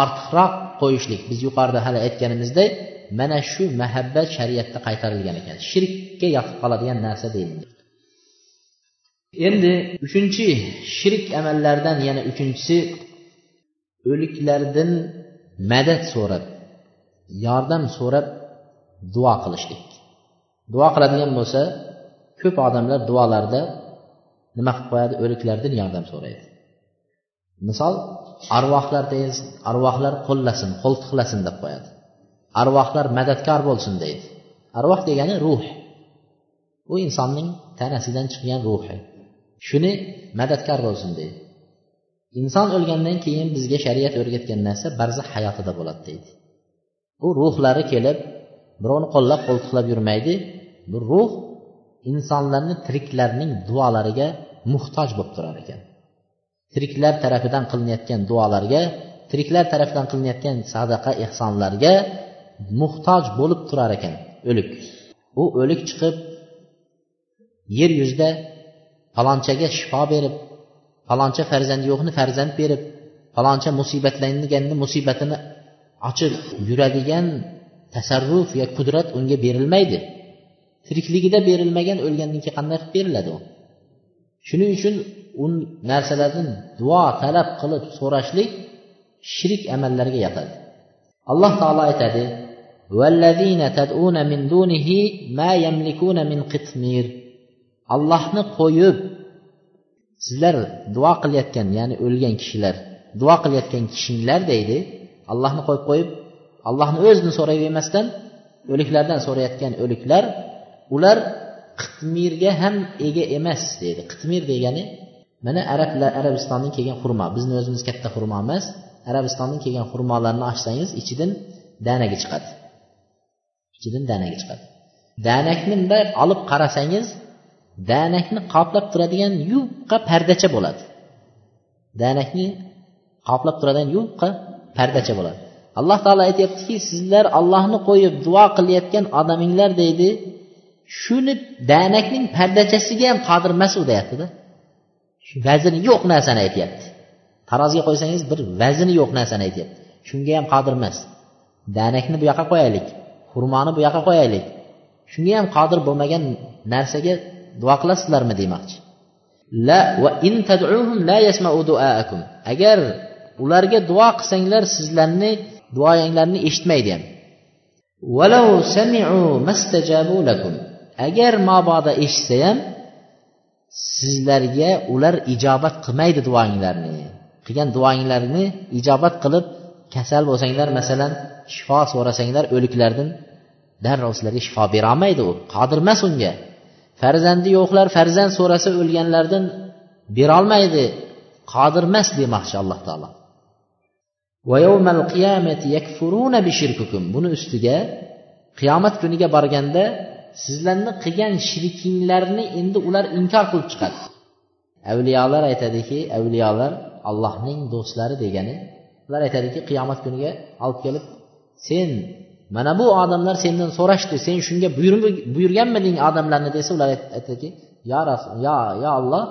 ortiqroq qo'yishlik. Biz yuqorida hali aytganimizdek mana shu muhabbat shariatda qaytarilgan ekan. Shirkka yoqib qoladigan narsa deyildi endi uchinchi shirk amallardan yana uchinchisi o'liklardan madad so'rab yordam so'rab duo qilishlik. Duo qiladigan bo'lsa ko'p odamlar duolarda nima qilib qo'yadi? O'liklardan yordam so'raydi. Misol arvohlar deymiz arvohlar qo'llasin qo'ltiqlasin deb qo'yadi. Arvohlar madadkor bo'lsin deydi. Arvoh degani ruh. U insonning tanasidan chiqqan ruhi. Shuni madadkor bo'lsin deydi. Inson o'lgandan keyin bizga shariat o'rgatgan narsa barzax hayotida bo'ladi deydi. Bu ruhlari kelib birovni qo'llab qo'ltiqlab yurmaydi. Bu ruh insonlarni tiriklarning duolariga muhtoj bo'lib turar ekan. Tiriklar tarafidan qilinayotgan duolarga tiriklar tarafidan qilinayotgan sadaqa ehsonlarga muhtoj bo'lib turar ekan o'lik. U o'lik chiqib yer yuzida falonchaga shifo berib faloncha farzandi yo'qni farzand berib faloncha musibatlanganni musibatini ochib yuradigan tasarruf yo qudrat unga berilmaydi. Tirikligida berilmagan o'lgandan keyin qanday qilib beriladi u? Shuning uchun u narsalarni duo talab qilib so'rashlik shirik amallarga yotadi alloh taolo aytadi allohni qo'yib sizlar duo qilayotgan ya'ni o'lgan kishilar duo qilayotgan kishinglar deydi. Allohni qo'yib qo'yib allohni o'zini so'rayvermasdan o'liklardan so'rayotgan o'liklar ular qitmirga ham ega emas deydi. Qitmir degani mana arablar arabistondan kelgan xurmo. Bizni o'zimiz katta xurmo emas arabistondan kelgan xurmolarni ochsangiz ichidan danagi chiqadi. Ichidan danagi chiqadi. Danakni bunday olib qarasangiz danakni qoplab turadigan yupqa pardacha bo'ladi. Danakni qoplab turadigan yupqa pardacha bo'ladi. Alloh taolo aytyaptiki sizlar ollohni qo'yib duo qilayotgan odaminglar deydi shuni danakning pardachasiga ham qodir emas u deyaptida. Vazini yo'q narsani aytyapti. Taroziga qo'ysangiz bir vazini yo'q narsani aytyapti. Shunga ham qodir emas. Danakni bu yoqqa qo'yaylik xurmoni bu yoqqa qo'yaylik. Shunga ham qodir bo'lmagan narsaga duo qilasizlarmi demoqchi. La va in tad'uhum la yasma'u du'aakum. Agar ularga duo qilsanglar sizlarni duoyanglarni eshitmaydi ham. Valau sami'u mastajabu lakum. Agar mabodo eshitsa ham sizlarga ular ijobat qilmaydi duoinglarni. Qilgan duoinglarni ijobat qilib kasal bo'lsanglar masalan shifo so'rasanglar o'liklardan darrov sizlarga shifo berolmaydi u. Qodir emas unga. Farzandi yo'qlar farzand so'rasa o'lganlardan berolmaydi. Qodir emas demoqchi alloh taolo. Buni ustiga qiyomat kuniga borganda sizlarni qilgan shirkinglarni endi ular inkor qilib chiqadi. Avliyolar aytadiki avliyolar allohning do'stlari degani ular aytadiki qiyomat kuniga olib kelib sen mana bu odamlar sendan so'rashdi sen shunga buyurganmiding odamlarni? desa ular aytadiki yo yo yo alloh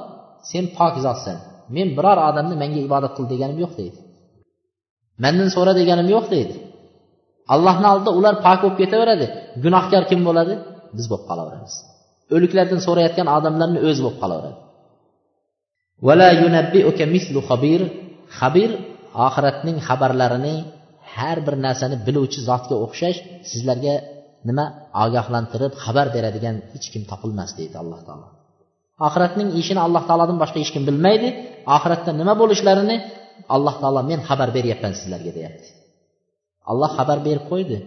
sen pok zotsan men biror odamni menga ibodat qil deganim yo'q deydi. Mandan so'ra deganim yo'q deydi. Allohni oldida ular pok bo'lib ketaveradi. Gunohkor kim bo'ladi? Biz bo'lib qolaveramiz. O'liklardan so'rayotgan odamlarni o'zi bo'lib qolaveradi. Xabir oxiratning xabarlarini har bir narsani biluvchi zotga o'xshash sizlarga nima ogohlantirib xabar beradigan hech kim topilmas deydi alloh taolo. Oxiratning ishini alloh taolodan boshqa hech kim bilmaydi. Oxiratda nima bo'lishlarini alloh taolo men xabar beryapman sizlarga deyapti. Alloh xabar berib qo'ydi.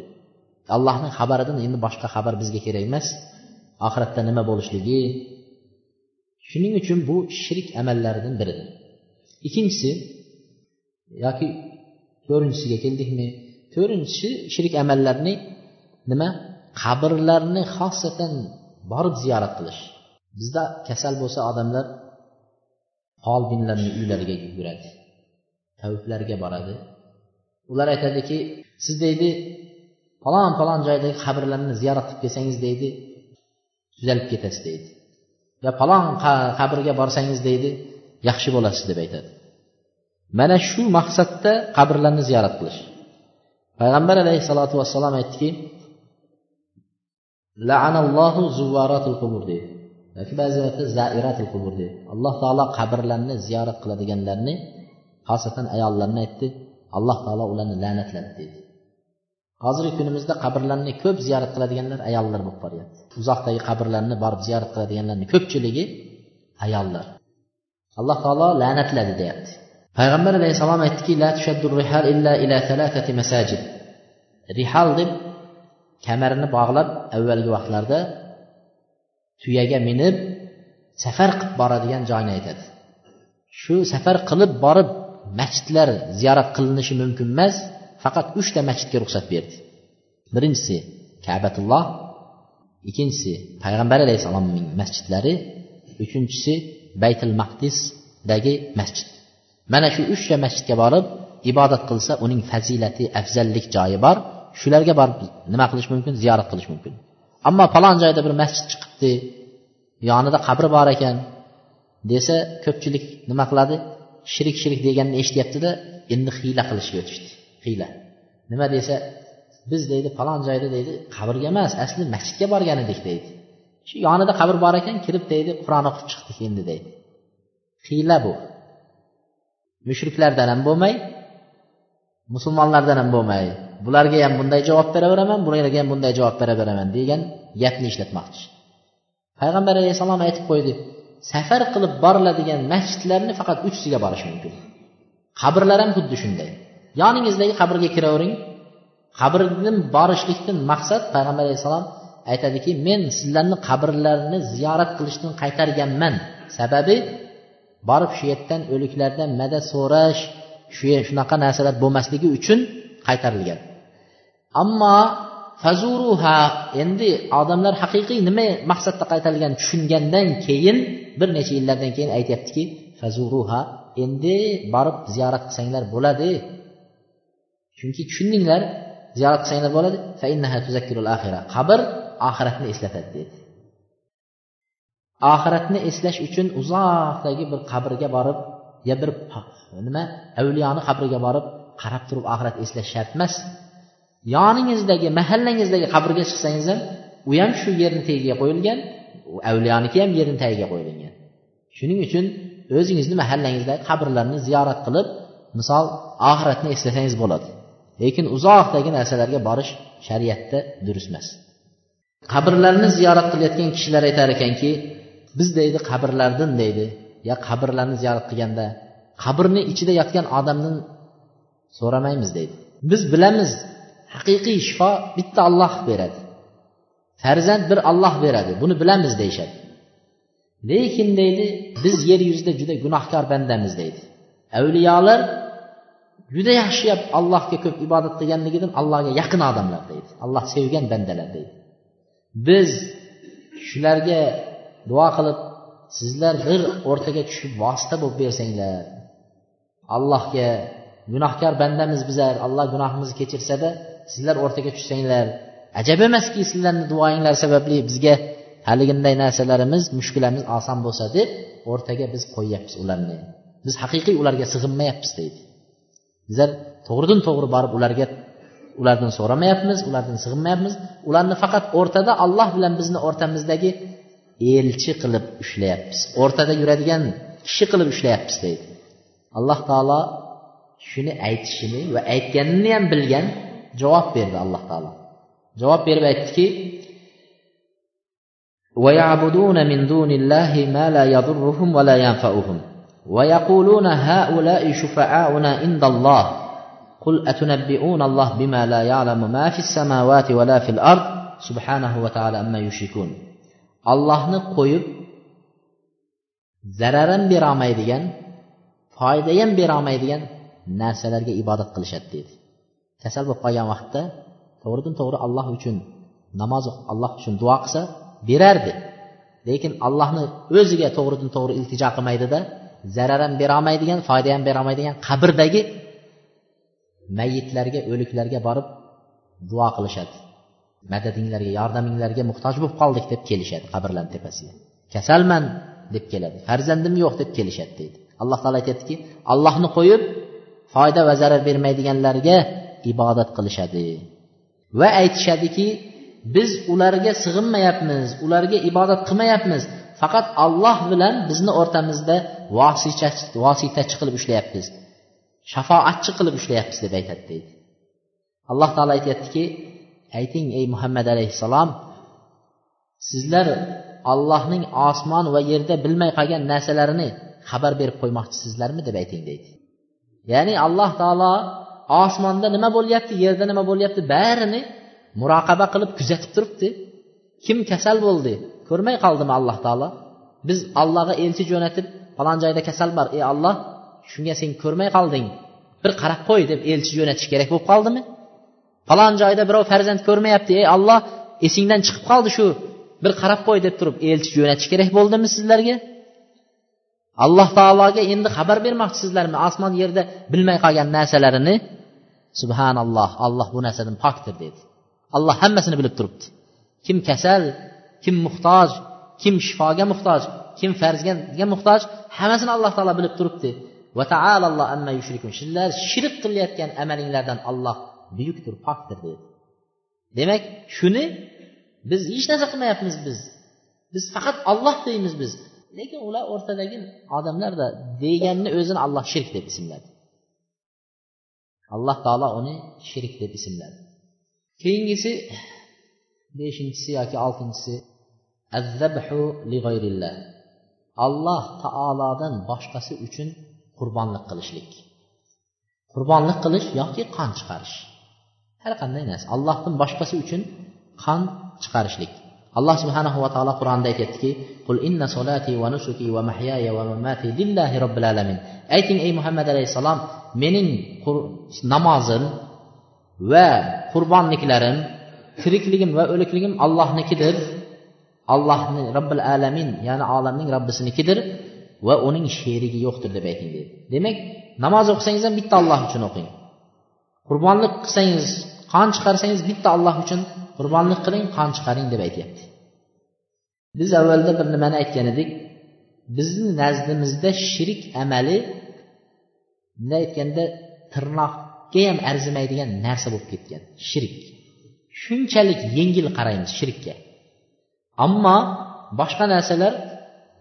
Allohning xabaridan endi boshqa xabar bizga kerak emas. Oxiratda nima bo'lishligi. Shuning uchun bu shirk amallaridan biridir ikkinchisi yoki to'rtinchisiga keldikmi? To'rtinchisi shirk amallarni nima? Qabrlarni xosatan borib ziyorat qilish. Bizda kasal bo'lsa odamlar folbinlarni uylariga yuguradi taviflarga boradi. Ular aytadiki siz deydi falon falon joydagi qabrlarni ziyorat qilib kelsangiz deydi tuzalib ketasiz deydi. Va falon qabrga borsangiz deydi yaxshi bo'lasiz deb aytadi. Mana shu maqsadda qabrlarni ziyorat qilish. Payg'ambar alayhissalotu vassalom aytdiki laanallohu zuvvaratul qubur deydi. Yoki ba'zi zairatul qubur deydi. Alloh taolo qabrlarni ziyorat qiladiganlarni xosatan ayollarni aytdi. Alloh taolo ularni la'natladi deydi. Hozirgi kunimizda qabrlarni ko'p ziyorat qiladiganlar ayollar bo'lib boryapti. Uzoqdagi qabrlarni borib ziyorat qiladiganlarni ko'pchiligi ayollar. Alloh taolo la'natladi deyapti. Payg'ambar alayhissalom aytdiki la rihal illa ila thalathati masajid. Rihal deb kamarini bog'lab avvalgi vaqtlarda tuyaga minib safar qilib boradigan joyni aytadi. Shu safar qilib borib masjidlar ziyorat qilinishi mumkin emas. Faqat uchta masjidga ruxsat berdi. Birinchisi kabatulloh ikkinchisi payg'ambar alayhissalomning masjidlari uchinchisi baytul maqdisdagi masjid. Mana shu uchta masjidga borib ibodat qilsa uning fazilati afzallik joyi bor. Shularga borib nima qilish mumkin? Ziyorat qilish mumkin. Ammo falon joyda bir masjid chiqibdi yonida qabri bor ekan desa ko'pchilik nima qiladi? Shirik shirik deganini eshityaptida endi hiyla qilishga o'tishdi. Hiyla nima desa biz deydi falon joyda deydi qabrga emas asli masjidga borgan edik deydi. Shu yonida qabr bor ekan kirib deydi qur'on o'qib chiqdik endi deydi. Hiyla bu. Mushriklardan ham bo'lmay musulmonlardan ham bo'lmay bularga ham bunday javob beraveraman bularga ham bunday javob beraveraman degan gapni ishlatmoqchi. Payg'ambar alayhissalom aytib qo'ydi safar qilib boriladigan masjidlarni faqat uchtasiga borish mumkin. Qabrlar ham xuddi shunday. Yoningizdagi qabrga kiravering. Qabrdan borishlikdan maqsad payg'ambar alayhissalom aytadiki men sizlarni qabrlarini ziyorat qilishdan qaytarganman. Sababi borib shu yerdan o'liklardan madad so'rash shu shunaqa narsalar bo'lmasligi uchun qaytarilgan. Ammo fazuruha endi odamlar haqiqiy nima maqsadda qaytarilgan tushungandan keyin bir necha yillardan keyin aytyaptiki fazuruha endi borib ziyorat qilsanglar bo'ladi. Chunki tushundinglar ziyorat qilsanglar bo'ladi. Qabr oxiratni eslatadi dedi oxiratni eslash uchun uzoqdagi bir qabrga borib yo bir nima avliyoni qabriga borib qarab turib oxirat eslash shart emas. Yoningizdagi mahallangizdagi qabrga chiqsangiz ham u ham shu yerni tagiga qo'yilgan avliyoniki ham yerni tagiga qo'yilgan. Shuning uchun o'zingizni mahallangizdagi qabrlarni ziyorat qilib misol oxiratni eslasangiz bo'ladi. Lekin uzoqdagi narsalarga borish shariatda durust emas. Qabrlarni ziyorat qilayotgan kishilar aytar ekanki biz deydi qabrlardan deydi yo qabrlarni ziyorat qilganda qabrni ichida yotgan odamdan so'ramaymiz deydi. Biz bilamiz haqiqiy shifo bitta olloh beradi. Farzand bir olloh beradi buni bilamiz deyishadi. Lekin deydi biz yer yuzida juda gunohkor bandamiz deydi. Avliyolar juda yaxshiyab allohga ko'p ibodat qilganligidan allohga yaqin odamlar deydi. Alloh sevgan bandalar deydi. Biz shularga duo qilib sizlar bir o'rtaga tushib vosita bo'lib bersanglar allohga gunohkor bandamiz bizlar alloh gunohimizni kechirsada sizlar o'rtaga tushsanglar. Ajab emaski sizlarni duoinglar sababli bizga haliginday narsalarimiz mushkulamiz oson bo'lsa deb o'rtaga biz qo'yyapmiz ularni. Biz haqiqiy ularga sig'inmayapmiz deydi. bizlar to'g'ridan to'g'ri borib ularga ulardan so'ramayapmiz ulardan sig'inmayapmiz ularni faqat o'rtada alloh bilan bizni o'rtamizdagi elchi qilib ushlayapmiz o'rtada yuradigan kishi qilib ushlayapmiz deydi alloh taolo shuni aytishini va aytganini ham bilgan javob berdi alloh taolo javob berib aytdiki ويعبدون من دون الله ما لا يضرهم ولا ينفعهم ويقولون هؤلاء شفعاؤنا عند الله قل أتنبئون الله بما لا يعلم ما في السماوات ولا في الأرض سبحانه وتعالى أما يشركون ollohni qo'yib zarar ham berolmaydigan foyda ham berolmaydigan narsalarga ibodat qilishadi deydi kasal bo'lib qolgan vaqtda to'g'ridan to'g'ri alloh uchun namoz alloh uchun duo qilsa berardi lekin allohni o'ziga to'g'ridan to'g'ri iltijo qilmaydida zarar ham berolmaydigan foyda ham berolmaydigan qabrdagi mayitlarga o'liklarga borib duo qilishadi. Madadinglarga yordaminglarga muhtoj bo'lib qoldik deb kelishadi qabrlarni tepasiga. Kasalman deb keladi farzandim yo'q deb kelishadi deydi. Alloh taolo aytyaptiki allohni qo'yib foyda va zarar bermaydiganlarga ibodat qilishadi. Va aytishadiki biz ularga sig'inmayapmiz ularga ibodat qilmayapmiz. Faqat alloh bilan bizni o'rtamizda vositachi qilib ushlayapmiz shafoatchi qilib ushlayapmiz deb aytadi deydi. Alloh taolo aytyaptiki ayting ey muhammad alayhissalom sizlar allohning osmon va yerda bilmay qolgan narsalarini xabar berib qo'ymoqchisizlarmi deb ayting deydi. Ya'ni alloh taolo osmonda nima bo'lyapti yerda nima bo'lyapti barini muroqaba qilib kuzatib turibdi. Kim kasal bo'ldi ko'rmay qoldimi alloh taolo? Biz allohga elchi jo'natib falon joyda kasal bor. Ey olloh shunga sen ko'rmay qolding bir qarab qo'y deb elchi jo'natish kerak bo'lib qoldimi? Falon joyda birov farzand ko'rmayapti. Ey olloh esingdan chiqib qoldi shu. Bir qarab qo'y deb turib elchi jo'natish kerak bo'ldimi sizlarga? Alloh taologa endi xabar bermoqchisizlarmi? Osmon yerda bilmay qolgan narsalarini? Subhanalloh alloh bu narsadan pokdir dedi. Alloh hammasini bilib turibdi. Kim kasal kim muhtoj kim shifoga muhtoj kim farzga muhtoj hammasini alloh taolo bilib turibdi. Sizlar shirk qilayotgan amalinglardan olloh buyukdir pokdir dedi. Demak shuni biz hech narsa qilmayapmiz biz. Biz faqat olloh deymiz biz. Lekin ular o'rtadagi odamlarda deganni o'zini alloh shirk deb ismladi. Alloh taolo uni shirk deb ismladi. Keyingisi beshinchisi yoki oltinchisi alloh taolodan boshqasi uchun qurbonlik qilishlik. Qurbonlik qilish yoki qon chiqarish. Har qanday narsa. Allohdan boshqasi uchun qon chiqarishlik. Alloh subhanahu va taolo qur'onda aytyaptiki qul inna solati va nusuki va mahyaya va mamati lillahi robbil alamin. Ayting ey muhammad alayhissalom mening namozim va qurbonliklarim tirikligim va o'likligim allohnikidir. Allohni robbil alamin ya'ni olamning robbisinikidir va uning sherigi yo'qdir deb ayting deydi demak namoz o'qisangiz ham bitta alloh uchun o'qing. Qurbonlik qilsangiz qon chiqarsangiz bitta alloh uchun qurbonlik qiling qon chiqaring deb aytyapti. Biz avvalda bir nimani aytgan edik? Bizni nazdimizda shirik amali bunday aytganda tirnoqga ham arzimaydigan narsa bo'lib ketgan shirik. Shunchalik yengil qaraymiz shirkka. Ammo boshqa narsalar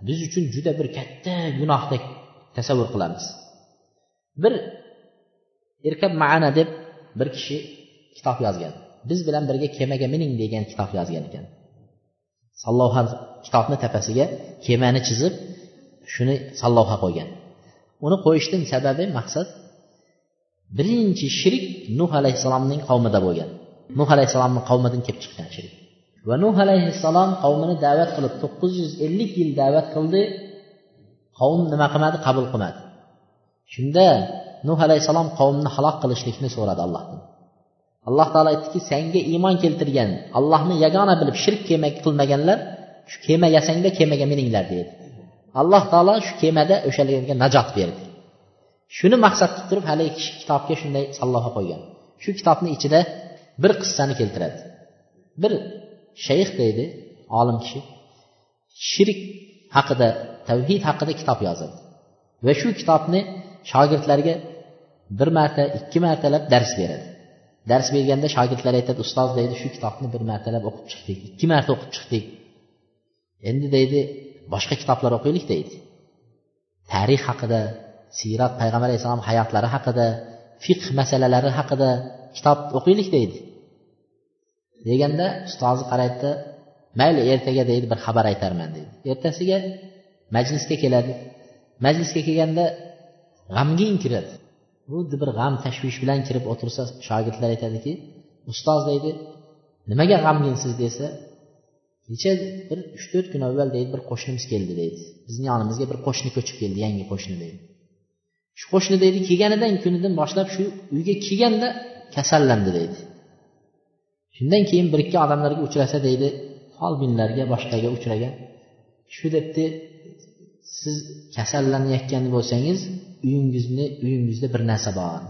biz uchun juda bir katta gunohdek tasavvur qilamiz. Bir erkab maana deb bir kishi kitob yozgan. Biz bilan birga kemaga mining degan kitob yozgan ekan. Sallovha kitobni tepasiga kemani chizib shuni sallovha qo'ygan. Uni qo'yishdan sababi maqsad birinchi shirik nuh alayhissalomning qavmida bo'lgan. Nuh alayhissalomni qavmidan kelib chiqqan shirik. Va nuh alayhissalom qavmini da'vat qilib to'qqiz yuz ellik yil da'vat qildi. Qavm nima qilmadi? Qabul qilmadi. Shunda nuh alayhissalom qavmni halok qilishlikni so'radi allohdan. Alloh taolo aytdiki senga iymon keltirgan allohni yagona bilib shirk kema qilmaganlar shu kema yasangda kemaga mininglar dedi alloh taolo shu kemada o'shalarga najot berdi. Shuni maqsad qilib turib haligi kishi kitobga shunday salloha qo'ygan. Shu kitobni ichida bir qissani keltiradi. Bir shayx deydi olim kishi. Shirk haqida tavhid haqida kitob yozadi va shu kitobni shogirdlarga bir marta ikki martalab dars beradi. Dars berganda shogirdlar aytadi ustoz deydi shu kitobni bir martalab o'qib chiqdik ikki marta o'qib chiqdik. Endi deydi boshqa kitoblar o'qiylik deydi. Tarix haqida siyrat payg'ambar alayhissalom hayotlari haqida fiqh masalalari haqida kitob o'qiylik deydi. Deganda ustozi qaraydida mayli ertaga deydi bir xabar aytarman deydi. Ertasiga majlisga keladi. Majlisga kelganda g'amgin kiradi. Xuddi bir g'am tashvish bilan kirib o'tirsa shogirdlar aytadiki ustoz deydi nimaga g'amginsiz desa kecha bir uch to'rt kun avval deydi bir qo'shnimiz keldi deydi. Bizni yonimizga bir qo'shni ko'chib keldi yangi qo'shni deydi. Shu qo'shni deydi kelganidan kunidan boshlab shu uyga kelganda kasallandi deydi. Shundan keyin bir ikki odamlarga uchrasa deydi folbinlarga boshqaga uchragan. Shu debdi siz kasallanayotgan bo'lsangiz uyingizni uyingizda bir narsa bor.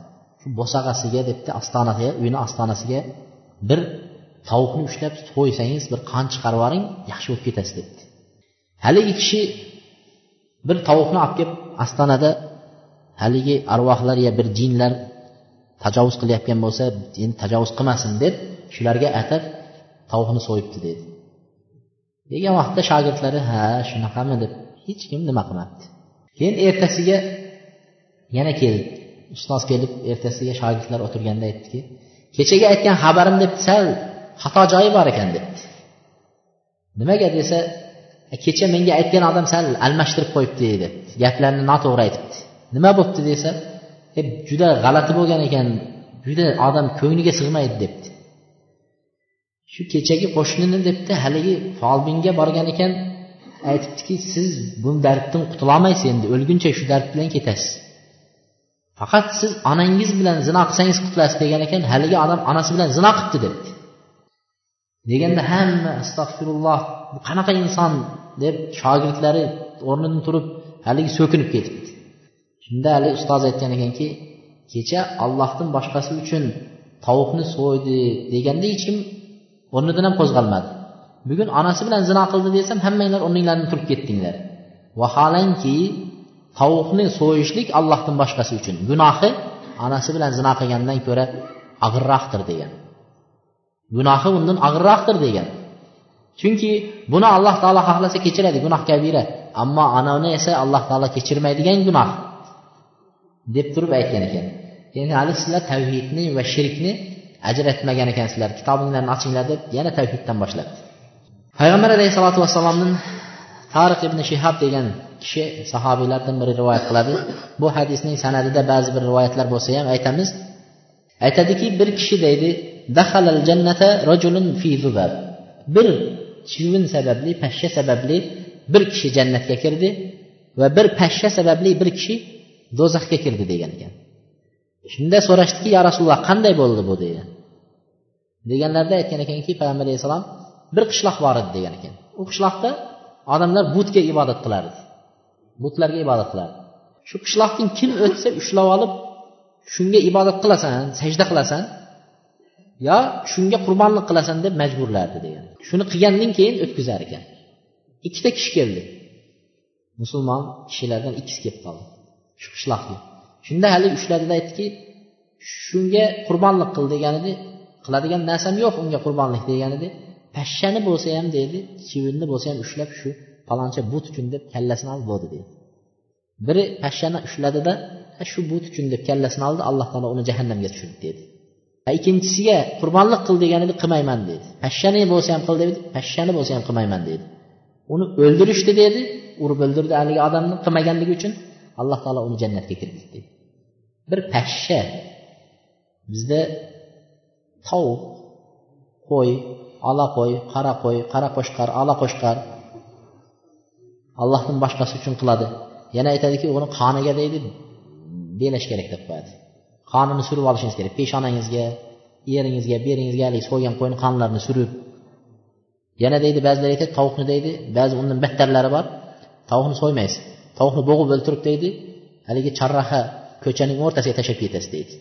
Shu bo'sag'asiga debdi ostonasiga uyni ostonasiga bir tovuqni ushlab qo'ysangiz bir qon chiqarib yuboring yaxshi bo'lib ketasiz debdi. Haligi kishi bir tovuqni olib kelib ostonada haligi arvohlar yo bir jinlar tajovuz qilayotgan bo'lsa endi tajovuz qilmasin deb shularga atab tovuqni so'yibdi dedi. Degan vaqtda shogirdlari ha shunaqami deb hech kim nima qilmabdi. Keyin ertasiga yana keldi. Ustoz kelib ertasiga shogirdlar o'tirganda aytdiki kechagi aytgan xabarim deb sal xato joyi bor ekan debdi. Nimaga desa kecha menga aytgan odam sal almashtirib qo'yibdi dedi. Gaplarni noto'g'ri aytibdi. Nima bo'libdi desa e, juda g'alati bo'lgan ekan juda odam ko'ngliga sig'maydi debdi. Shu kechagi qo'shnini debdi haligi folbinga borgan ekan. Aytibdiki siz bu darddan qutulolmaysiz endi o'lguncha shu dard bilan ketasiz. Faqat siz onangiz bilan zino qilsangiz qutulasiz degan ekan haligi odam onasi bilan zino qilibdi debdi. Deganda hamma astag'firulloh bu qanaqa inson deb shogirdlari o'rnidan turib haligi so'kinib ketibdi. Shunda haligi ustoz aytgan ekanki kecha ollohdan boshqasi uchun tovuqni so'ydi deganda hech kim o'rnidan ham qo'zg'almadi. Bugun onasi bilan zino qildi desam hammanglar o'rninglardan turib ketdinglar. Vaholanki tovuqni so'yishlik allohdan boshqasi uchun. Gunohi onasi bilan zino qilgandan ko'ra og'irroqdir degan. Gunohi undan og'irroqdir degan. Chunki buni alloh taolo xohlasa kechiradi gunoh kabira. Ammo anavini esa alloh taolo kechirmaydigan gunoh deb turib aytgan ekan. Ya'ni hali sizlar tavhidni va shirkni ajratmagan ekansizlar kitobinglarni ochinglar deb yana tavhiddan boshlabdi payg'ambar alayhissalotu vassalomdan tariq ibn shihab degan kishi sahobiylardan biri rivoyat qiladi. Bu hadisning sanadida ba'zi bir rivoyatlar bo'lsa ham aytamiz. Aytadiki bir kishi deydi dahalal jannata rajulun fi zubab bir chivin sababli pashsha sababli bir kishi jannatga kirdi va bir pashsha sababli bir kishi do'zaxga kirdi degan ekan. Shunda so'rashdiki ya rasululloh qanday bo'ldi bu? deydi deganlarida aytgan ekanki payg'ambar alayhissalom bir qishloq bor edi degan ekan. U qishloqda odamlar butga ibodat qilardi. Butlarga ibodat qilardi. Shu qishloqdan kim o'tsa ushlab olib shunga ibodat qilasan sajda qilasan yo shunga qurbonlik qilasan deb majburlardi degan. Shuni qilgandan keyin o'tkazar ekan. Ikkita kishi keldi. Musulmon kishilardan ikkisi kelib qoldi shu qishloqga. Shunda haligi ushladida aytdiki shunga qurbonlik qil degan edi qiladigan narsam yo'q unga qurbonlik degan edi pashshani bo'lsa ham deydi chivinni bo'lsa ham ushlab shu paloncha but uchun deb kallasini olib bo'ldi deydi biri pashshani ushladida shu but uchun deb kallasini oldi alloh taolo uni jahannamga tushirdi dedi. İkkinchisiga qurbonlik qil degan edi qilmayman dedi. Pashshani bo'lsa ham qil dedi. Pashshani bo'lsa ham qilmayman dedi. Uni o'ldirishdi dedi. Urib o'ldirdi haligi odamni qilmaganligi uchun alloh taolo uni jannatga kirgizdi bir pashsha bizda tovuq qo'y ala qo'y qara qo'y qara qo'shqar ala qo'shqar allohdan boshqasi uchun qiladi. Yana aytadiki uni qoniga deydi belash kerak deb qo'yadi. Qonini surib olishingiz kerak peshonangizga eringizga beringizga haligi so'ygan qo'yni qonlarini surib. Yana deydi ba'zilar aytadi tovuqni deydi ba'zi undan battarlari bor tovuqni so'ymaysiz. Tovuqni bo'g'ib o'ltirib deydi haligi charraha ko'chaning o'rtasiga tashlab ketasiz deydi.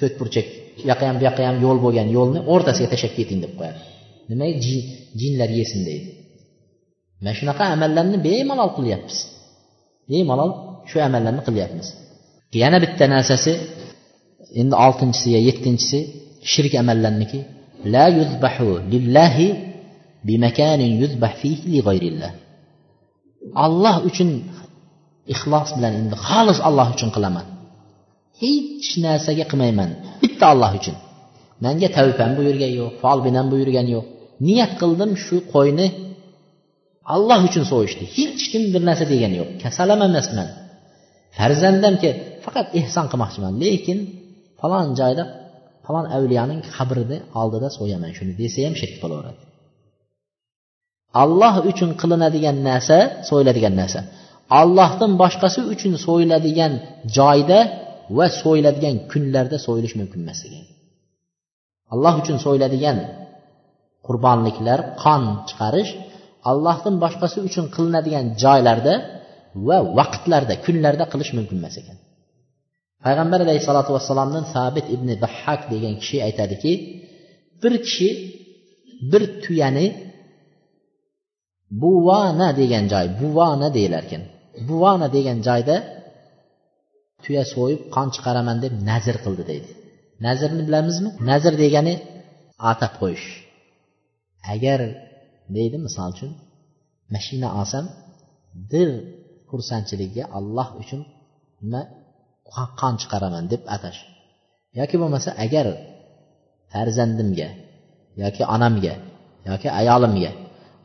To'rt burchak u yoqqa ham bu yoqqa ham yo'l bo'lgan yo'lni o'rtasiga tashlab keting deb qo'yadi. Nimaga jinlar yesin deydi. Mana shunaqa amallarni bemalol qilyapmiz. Bemalol shu amallarni qilyapmiz. Yana bitta narsasi endi oltinchisi yo yettinchisi shirk amallarniki la yuzbahu lillahi bimakanin yuzbah fihi li g'ayrillah. Alloh uchun ixlos bilan endi xolis alloh uchun qilaman. Hech narsaga qilmayman. Bitta alloh uchun. Manga tavbam buyurgani yo'q folbinam buyurgani yo'q. Niyat qildim shu qo'yni alloh uchun so'yishdi. Hech kim bir narsa degani yo'q. Kasal ham emasman farzandamga faqat ehson qilmoqchiman lekin falon joyda falon avliyoning qabrini oldida so'yaman. Shuni desa ham shirk bo'laveradi. Alloh uchun qilinadigan narsa so'yiladigan narsa. Allohdan boshqasi uchun so'yiladigan joyda va so'yiladigan kunlarda so'yilish mumkin emas ekan alloh uchun so'yiladigan qurbonliklar qon chiqarish allohdan boshqasi uchun qilinadigan joylarda va vaqtlarda kunlarda qilish mumkin emas ekan payg'ambar alayhissalotu vassalomdan sabit ibn bahhak degan kishi aytadiki bir kishi bir tuyani buvana degan joy buvana deyilar ekan buvana degan joyda tuya so'yib qon chiqaraman deb nazr qildi deydi. Nazrni bilamizmi? Nazr degani atab qo'yish. Agar deydi misol uchun mashina olsam bir xursandchilikka alloh uchun nima qon chiqaraman deb atash. Yoki bo'lmasa agar farzandimga yoki onamga yoki ayolimga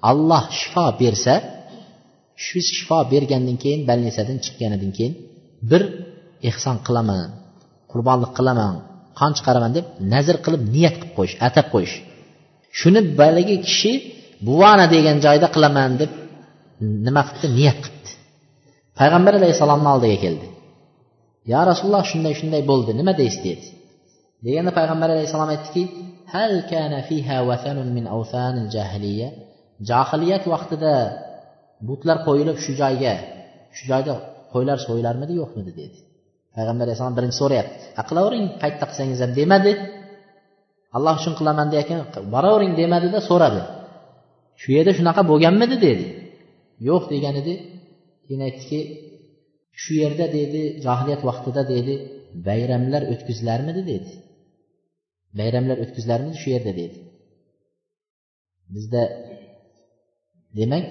alloh shifo bersa shu shifo bergandan keyin больницаdan chiqqanidan keyin bir ehson qilaman qurbonlik qilaman qon chiqaraman deb nazr qilib niyat qilib qo'yish atab qo'yish. Shuni baligi kishi buvana degan joyda qilaman deb nima qilibdi niyat qilibdi payg'ambar alayhissalomni oldiga keldi. Yo rasululloh shunday shunday bo'ldi nima deysiz dedi. Deganda payg'ambar alayhissalom aytdiki hal kana fiha vatanun min awsanil jahiliya? Johiliyat vaqtida butlar qo'yilib shu joyga shu joyda qo'ylar so'yilarmidi yo'qmidi dedi. Payg'ambar alayhissalom birinchi so'rayapti. Qilavering qayerda qilsangiz ham demadi. Alloh uchun qilaman deyotgan boravering demadida so'radi. Shu yerda shunaqa bo'lganmidi dedi. Yo'q degan edi keyin aytdiki shu yerda dedi johiliyat vaqtida dedi bayramlar o'tkazilarmidi dedi. Bayramlar o'tkazilarmidi shu yerda dedi. Bizda demak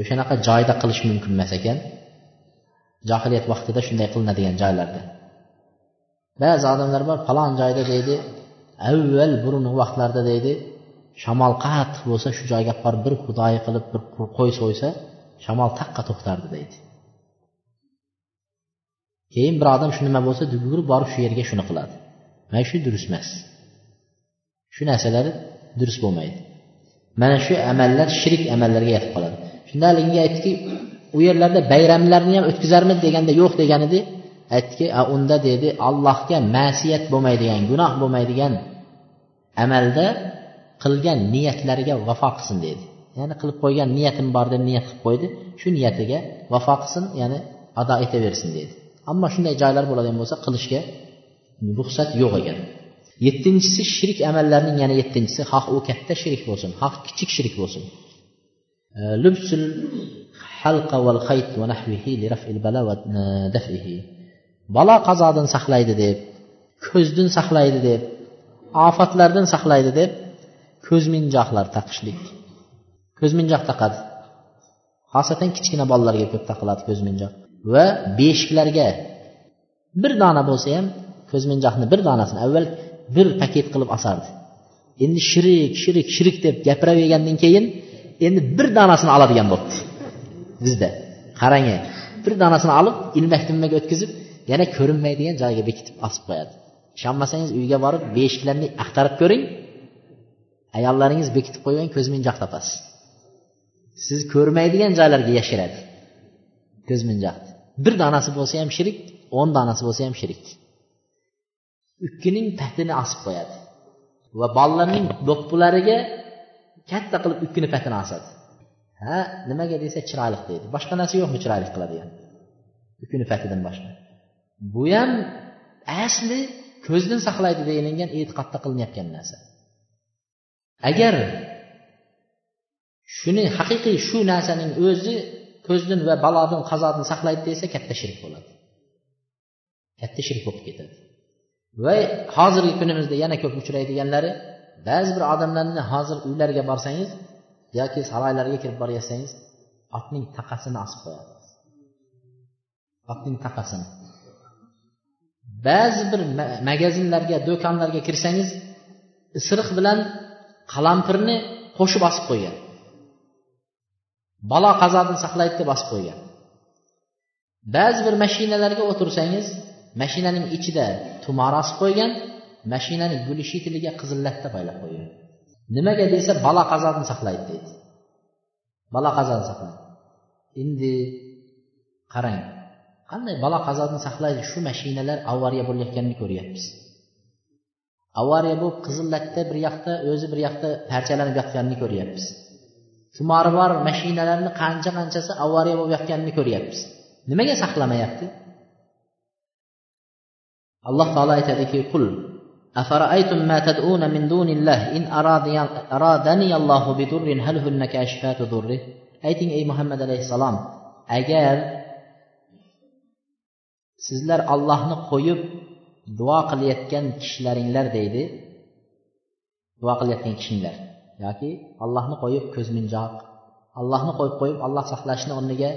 o'shanaqa joyda qilish mumkin emas ekan. Johiliyat vaqtida shunday qilinadigan joylarda. Ba'zi odamlar bor falon joyda deydi avval burungi vaqtlarda deydi shamol qattiq bo'lsa shu joyga borib bir xudoyi qilib bir qo'y so'ysa shamol taqqa to'xtardi deydi. Keyin bir odam shu nima bo'lsa yugurib borib shu yerga shuni qiladi. Mana shu durust emas. Shu narsalar durust bo'lmaydi. Mana shu amallar shirik amallarga yetib qoladi. Shunda haligiga aytdiki u yerlarda bayramlarni ham o'tkazarmiz deganda yo'q degan edi aytdiki unda dedi. Allohga masiyat bo'lmaydigan gunoh bo'lmaydigan amalda qilgan niyatlariga vafo qilsin dedi. Ya'ni qilib qo'ygan niyatim bor deb niyat qilib qo'ydi. Shu niyatiga vafo qilsin ya'ni ado etaversin dedi. Ammo shunday joylar bo'ladigan bo'lsa qilishga ruxsat yo'q ekan yettinchisi shirik amallarning yana yettinchisi xoh u katta shirik bo'lsin xoh kichik shirik bo'lsin. Lubsul halqa val xayt va nahvihi li raf'il bala va daf'ihi balo qazodan saqlaydi deb ko'zdan saqlaydi deb ofatlardan saqlaydi deb ko'zminjoqlar taqishlik ko'zminjoq taqadi xosatan kichkina bolalarga ko'p taqiladi ko'zminjoq va beshiklarga bir dona bo'lsa ham ko'zminjoqni bir donasini avval bir paket qilib osardi endi shirik shirik shirik deb gapiravergandan keyin endi bir donasini oladigan bo'libdi bizda. Qarang bir donasini olib ilmak tilmak o'tkazib yana ko'rinmaydigan joyga bekitib osib qo'yadi. Ishonmasangiz uyga borib beshiklarni axtarib ko'ring. Ayollaringiz bekitib qo'ygan ko'zminjoq topasiz. Siz ko'rmaydigan joylarga yashiradi. Ko'zminjoqni bir donasi bo'lsa ham shirik o'n donasi bo'lsa ham shirik. Ukkining patini osib qo'yadi. Va bolalarning do'ppilariga katta qilib ukkini patini osadi. Ha nimaga desa chiroyli deydi. Boshqa narsa yo'qmi chiroyli qiladigan? Ukkini patidan boshqa. Bu ham asli ko'zdan saqlaydi deyilgan e'tiqodda qilinayotgan narsa. Agar shuni haqiqiy shu narsaning o'zi ko'zdan va balodan qazodan saqlaydi desa katta shirk bo'ladi. Katta shirk bo'lib ketadi. Va hozirgi kunimizda yana ko'p uchraydiganlari ba'zi bir odamlarni hozir uylariga borsangiz yoki saroylarga kirib borayotsangiz otning taqasini osib qo'yadi otning taqasini. Ba'zi bir magazinlarga do'konlarga kirsangiz isiriq bilan qalampirni qo'shib osib qo'ygan. Balo qazodan saqlaydi deb osib qo'ygan. Ba'zi bir mashinalarga o'tirsangiz mashinaning ichida tumor osib qo'ygan mashinani gulishitiliga qizil latta boylab qo'ygan. Nimaga desa balo qazodan saqlaydi deydi. Balo qazoni saqlaydi. Endi qarang qanday balo qazodan saqlaydi? Shu mashinalar avariya bo'layotganini ko'ryapmiz. Avariya bo'lib qizil latta bir yoqda o'zi bir yoqda parchalanib yotganini ko'ryapmiz. Tumori bor mashinalarni qancha qanchasi avariya bo'lib yotganini ko'ryapmiz. Nimaga saqlamayapti? Alloh taolo aytadiki qul أفرأيتم ما تدعون من دون الله إن أرادني الله بضر هل هن كاشفات ضره ayting ey muhammad alayhissalom agar sizlar ollohni qo'yib duo qilayotgan kishilaringlar deydi duo qilayotgan kishinglar yoki ollohni qo'yib ko'zminjoq ollohni qo'yib qo'yib olloh saqlashni o'rniga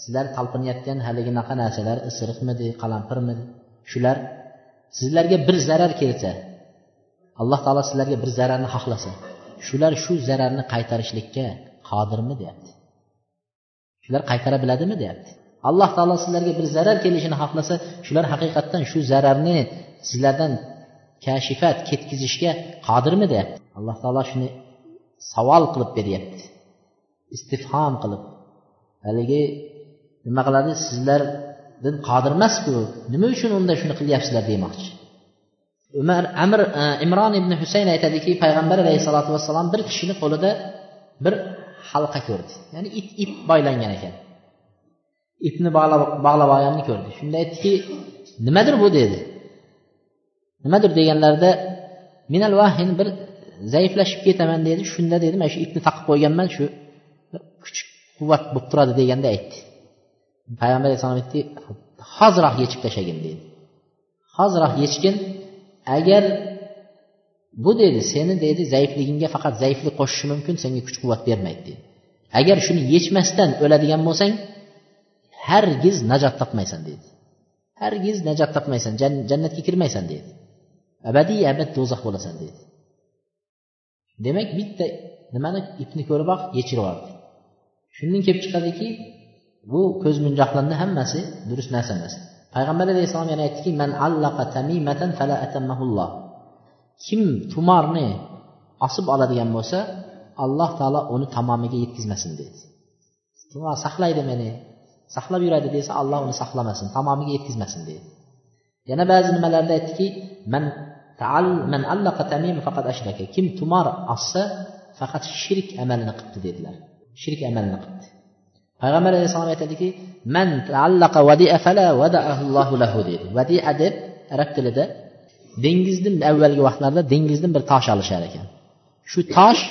sizlar talpinayotgan haliginaqa narsalar isiriqmidi qalampirmidi shular sizlarga bir zarar kelsa alloh taolo sizlarga bir zararni xohlasa shular shu zararni qaytarishlikka qodirmi deyapti. Shular qaytara biladimi deyapti. Alloh taolo sizlarga bir zarar kelishini xohlasa shular haqiqatdan shu zararni sizlardan kashifat ketkizishga qodirmi deyapti. Alloh taolo shuni savol qilib beryapti. Istifhom qilib. Haligi nima qiladi? Din qodir emasku. Nima uchun unda shuni qilyapsizlar demoqchi? Umar amir e, imron ibn husayn aytadiki payg'ambar alayhissalotu vassalom bir kishini qo'lida bir halqa ko'rdi. Ya'ni it ip boylangan ekan. Ipni bog'lab olganini ko'rdi. Shunda aytdiki nimadir bu dedi. Nimadir deganlarida minal vahin bir zaiflashib ketaman dedi. Shunda dedi mana shu ipni taqib qo'yganman shu kuch quvvat bo'lib turadi deganda aytdi. Payg'ambar alayhissalom aytdi hoziroq yechib tashlagin dedi. Hoziroq yechgin agar bu dedi seni deydi zaifligingga faqat zaiflik qo'shishi mumkin senga kuch quvvat bermaydi deydi agar shuni yechmasdan o'ladigan bo'lsang hargiz najot topmaysan deydi hargiz najot topmaysan jannatga kirmaysan deydi abadiy abad do'zax bo'lasan deydi demak bitta nimani ipni ko'riboq yechirib yubordi shundan kelib chiqadiki bu ko'z munjoqlarni hammasi durust narsa emas. Payg'ambar alayhissalom yana aytdiki man allaqa tamimatan fala atammahulloh. Kim tumorni osib oladigan bo'lsa alloh taolo uni tamomiga yetkazmasin dedi tumor saqlaydi meni. Saqlab yuradi desa alloh uni saqlamasin tamomiga yetkazmasin deydi. Yana ba'zi nimalarda aytdiki man man allaqa tamim faqat ashraka. Kim tumor ossa faqat shirk amalini qilibdi dedilar. Shirk amalini qilibdi payg'ambar alayhissalom aytadiki man taallaqa vadia fala vadaallohu lahu deydi vadia deb arab tilida dengizni avvalgi vaqtlarda dengizdan bir tosh olishar ekan. Shu tosh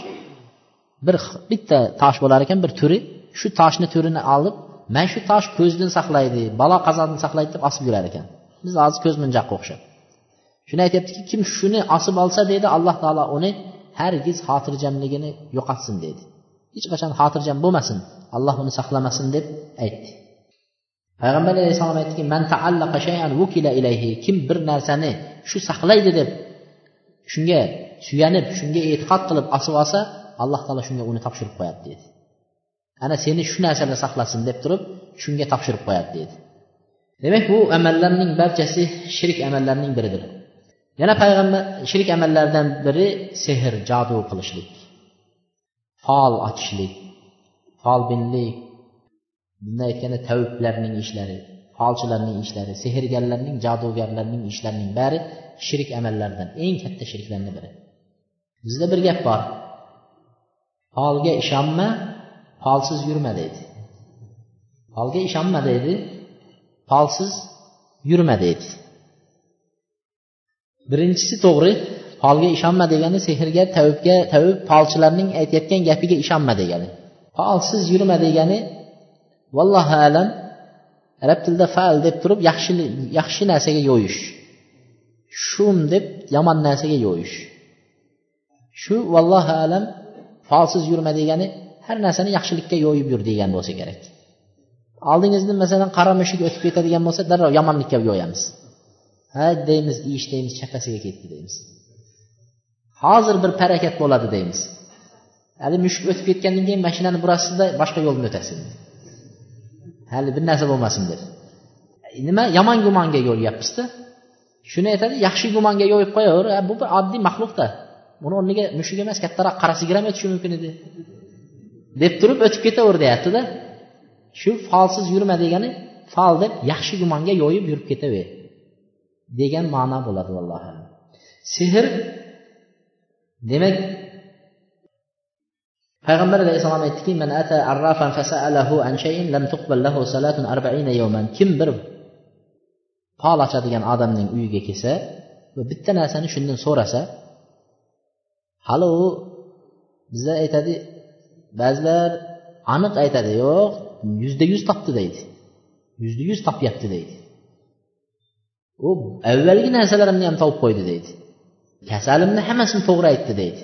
bir bitta tosh bo'lar ekan bir turi. Shu toshni turini olib mana shu tosh ko'zdan saqlaydi balo qazodan saqlaydi deb osib yurar ekan. Biz hozir ko'z munjaqqa o'xshab. Shuni aytyaptiki kim shuni osib olsa deydi alloh taolo uni hargiz xotirjamligini yo'qotsin deydi hech qachon xotirjam bo'lmasin. Alloh uni saqlamasin deb aytdi. Payg'ambar alayhissalom aytdiki man taallaqa shay'an vukila ilayhi. Kim bir narsani shu saqlaydi deb shunga suyanib shunga e'tiqod qilib osib olsa alloh taolo shunga uni topshirib qo'yadi dedi. Ana seni shu narsalar saqlasin deb turib shunga topshirib qo'yadi dedi. Demak bu amallarning barchasi shirk amallarining biridir. Yana payg'ambar shirk amallaridan biri sehr jodu qilishlik fol ochishlik. Folbinlik bunday aytganda taviblarning ishlari folchilarning ishlari sehrgarlarning jodugarlarning ishlarining bari shirk amallaridan eng katta shirklarni biri. Bizda bir gap bor. Folga ishonma folsiz yurma deydi. Folga ishonma deydi folsiz yurma deydi. Birinchisi to'g'ri folga ishonma degani sehrga tavibga tavib folchilarning aytayotgan gapiga ishonma degani. Folsiz yurma degani vallohu alam arab tilida faal deb turib yaxshi yaxshi narsaga yo'yish. Shum deb yomon narsaga yo'yish. Shu vallohu alam faolsiz yurma degani har narsani yaxshilikka yo'yib yur degan bo'lsa kerak. Oldingizda masalan qora mushuk o'tib ketadigan bo'lsa darrov yomonlikka yo'yamiz. Ha deymiz ish deymiz chappasiga ketdi deymiz. Hozir bir parakat bo'ladi deymiz. Hali mushuk o'tib ketgandan keyin mashinani burasizda boshqa yo'ldan o'tasiz hali bir narsa bo'lmasin deb. E, nima? Yomon gumonga yo'lyapmizda. Shuni aytadi yaxshi gumonga yo'yib qo'yaver. Bu bir oddiy maxluqda buni o'rniga mushuk emas kattaroq qora sigir ham o'tishi mumkin edi. Deb turib o'tib ketaver deyaptida. Shu folsiz yurma degani fol deb yaxshi gumonga yo'yib yurib ketaver degan ma'no bo'ladi vallohu sehr demak payg'ambar alayhissalom aytdiki man ata arrafan fasalahu an shayin lam tuqbal lahu salatun arba'ina yawman. Kim bir fol ochadigan odamning uyiga kelsa va bitta narsani shundan so'rasa hali u bizlar aytadi ba'zilar aniq aytadi yo'q yuzda yuz topdi deydi yuzda yuz topyapti deydi. U avvalgi narsalarimni ham topib qo'ydi deydi. Kasalimni hammasini to'g'ri aytdi deydi.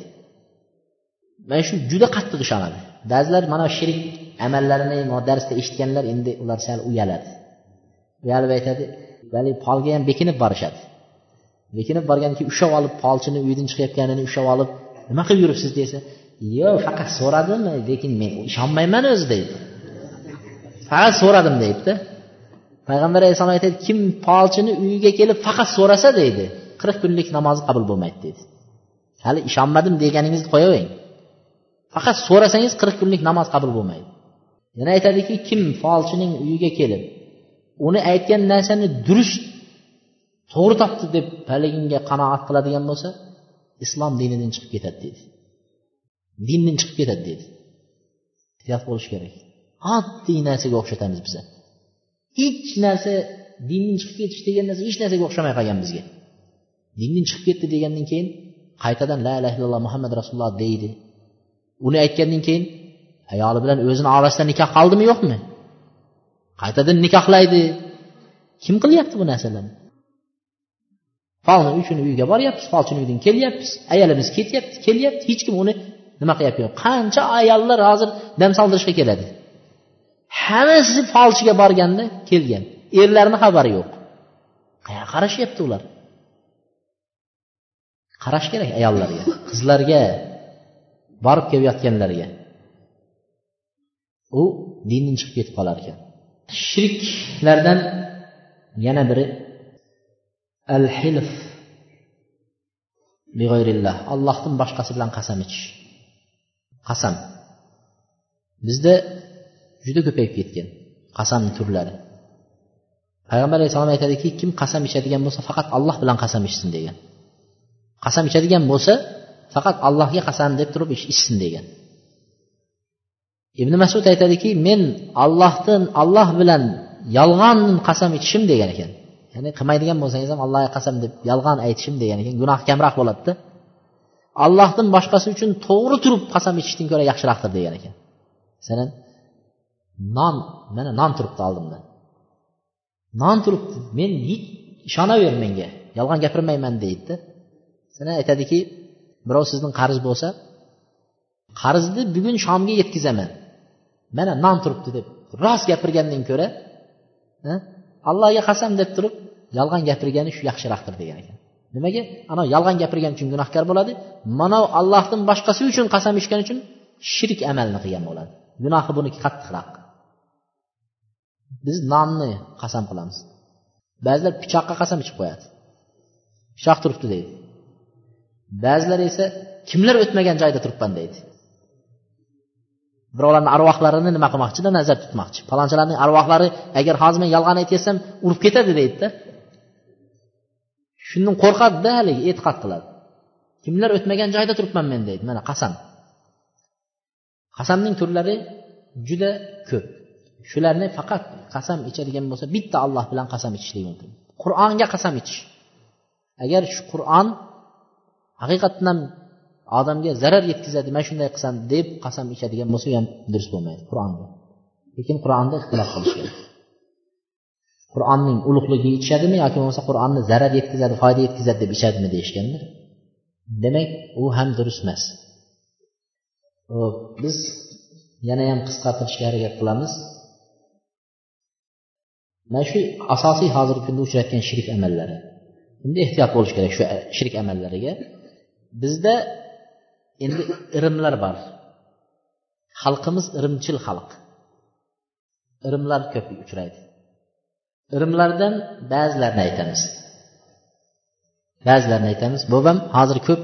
Mana shu juda qattiq ishonadi. Ba'zilar mana shirik amallarini darsda eshitganlar endi ular sal uyaladi. Uyalib aytadi haligi polga ham bekinib borishadi. Bekinib borgandan keyin ushlab olib polchini uydan chiqayotganini ushlab olib nima qilib yuribsiz? desa yo'q faqat so'radim lekin men ishonmayman o'zi deydi. Faqat so'radim deyapti payg'ambar alayhissalom aytadi kim polchini uyiga kelib faqat so'rasa deydi qirq kunlik namozi qabul bo'lmaydi deydi. Hali ishonmadim deganingizni qo'yavering. Faqat so'rasangiz qirq kunlik namoz qabul bo'lmaydi. Yana aytadiki kim folchining uyiga kelib uni aytgan narsani durust to'g'ri topdi deb haliginga qanoat qiladigan bo'lsa islom dinidan chiqib ketadi deydi dindan chiqib ketadi deydi ehtiyot bo'lish kerak. Oddiy narsaga o'xshatamiz biza. Hech narsa dindan chiqib ketish degan narsa hech narsaga o'xshamay qolgan bizga. Dindan chiqib ketdi degandan keyin qaytadan la ilaha illalloh muhammad rasululloh deydi. Uni aytgandan keyin ayoli bilan o'zini orasida nikoh qoldimi yo'qmi? Qaytadan nikohlaydi. Kim qilyapti bu narsalarni? Falni uchun uyiga boryapmiz falchini uydan kelyapmiz ayolimiz ketyapti kelyapti hech kim uni nima qilyapti qancha ayollar hozir dam soldirishga keladi? Hammasi falchiga borganda kelgan. Erlarini xabari yo'q. Qayerga qarashyapti ular? Qarash kerak ayollarga qizlarga. Borib kelayotganlarga. U dindan chiqib ketib qolar ekan. Shirklardan yana biri al hilf allohdan boshqasi bilan qasam ichish. Qasam. Bizda juda ko'payib ketgan qasamni turlari. Payg'ambar alayhissalom aytadiki kim qasam ichadigan bo'lsa faqat alloh bilan qasam ichsin degan. Qasam ichadigan bo'lsa faqat allohga qasam deb turib ichsin degan. Ibn masud aytadiki men allohdan alloh bilan yolg'on qasam ichishim degan ekan. Ya'ni qilmaydigan bo'lsangiz ham allohga qasam deb yolg'on aytishim degan ekan. Gunoh kamroq bo'ladida allohdan boshqasi uchun to'g'ri turib qasam ichishdan ko'ra yaxshiroqdir degan ekan. Masalan non mana non turibdi oldimda. Non turibdi. Men hech ishonaver menga. Yolg'on gapirmayman deydida sana aytadiki birov sizdan qarz bo'lsa qarzni bugun shomga yetkazaman. Mana non turibdi deb rost gapirgandan ko'ra allohga qasam deb turib yolg'on gapirgani shu yaxshiroqdir degan ekan. Nimaga? Ana yolg'on gapirgani uchun gunohkor bo'ladi. Mana allohdan boshqasi uchun qasam ichgani uchun shirk amalni qilgan bo'ladi. Gunohi buniki qattiqroq. Biz nonni qasam qilamiz. Ba'zilar pichoqqa qasam ichib qo'yadi. Pichoq turibdi deydi. Ba'zilar esa kimlar o'tmagan joyda turibman deydi. Birovlarni arvohlarini nima qilmoqchida nazarda tutmoqchi. Palonchilarning arvohlari agar hozir men yolg'on aytyapsam urib ketadi deydida. Shundan qo'rqadida haligi e'tiqod qiladi. Kimlar o'tmagan joyda turibman men deydi mana qasam. Qasamning turlari juda ko'p. Shularni faqat qasam ichadigan bo'lsa bitta alloh bilan qasam ichishlik mumkin. Qur'onga qasam ichish. Agar shu qur'on haqiqatdan ham odamga zarar yetkazadi man shunday qilsam deb qasam ichadigan bo'lsa u ham durust bo'lmaydi qur'onga lekin qur'onda ixtilof qilishgan qur'onning ulug'ligiga ichishadimi yoki bo'lmasa qur'onni zarar yetkazadi foyda yetkazadi deb ichadimi deyishganda demak u ham durust emas. Biz yana ham qisqartirishga harakat qilamiz mana shu asosiy hozirgi kunda uchrayotgan shirik amallari. Endi ehtiyot bo'lish kerak shu shirik amallariga. Bizda endi irimlar bor. Xalqimiz irimchil xalq. Irimlar ko'p uchraydi. Irimlardan ba'zilarini aytamiz. Ba'zilarini aytamiz. Bu ham hozir ko'p